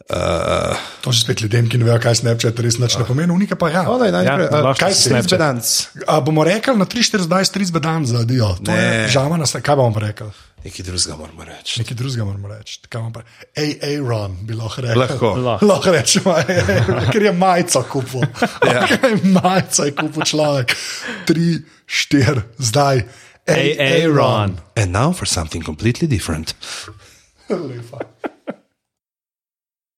C: Uh,
B: To že spet ljudem, ki ne vejo, kaj je Snapchat, res nič ne pomeni. Unika pa ja.
C: Olej, najprej,
A: Ja,
C: a,
A: lahko
C: kaj
A: si
C: si
A: Snapchat.
C: Snapchat?
B: A bomo rekli na 3-4 zdaj, 3 bedan za dio. To
C: Ne.
B: je žama nas, kaj bomo rekli?
C: Nekaj drugega moramo reči.
B: Nekaj drugega moramo reči. Kaj bomo pa- Aaron bi lahko rekel.
C: Lahko.
A: Lahko.
B: Lahko rečemo, "Ej, ker je majico kupil.
C: Ja.
B: Kaj majico je kupil človek? 3, 4, zdaj.
A: Aaron.
C: And now for something completely different.
B: Lepa.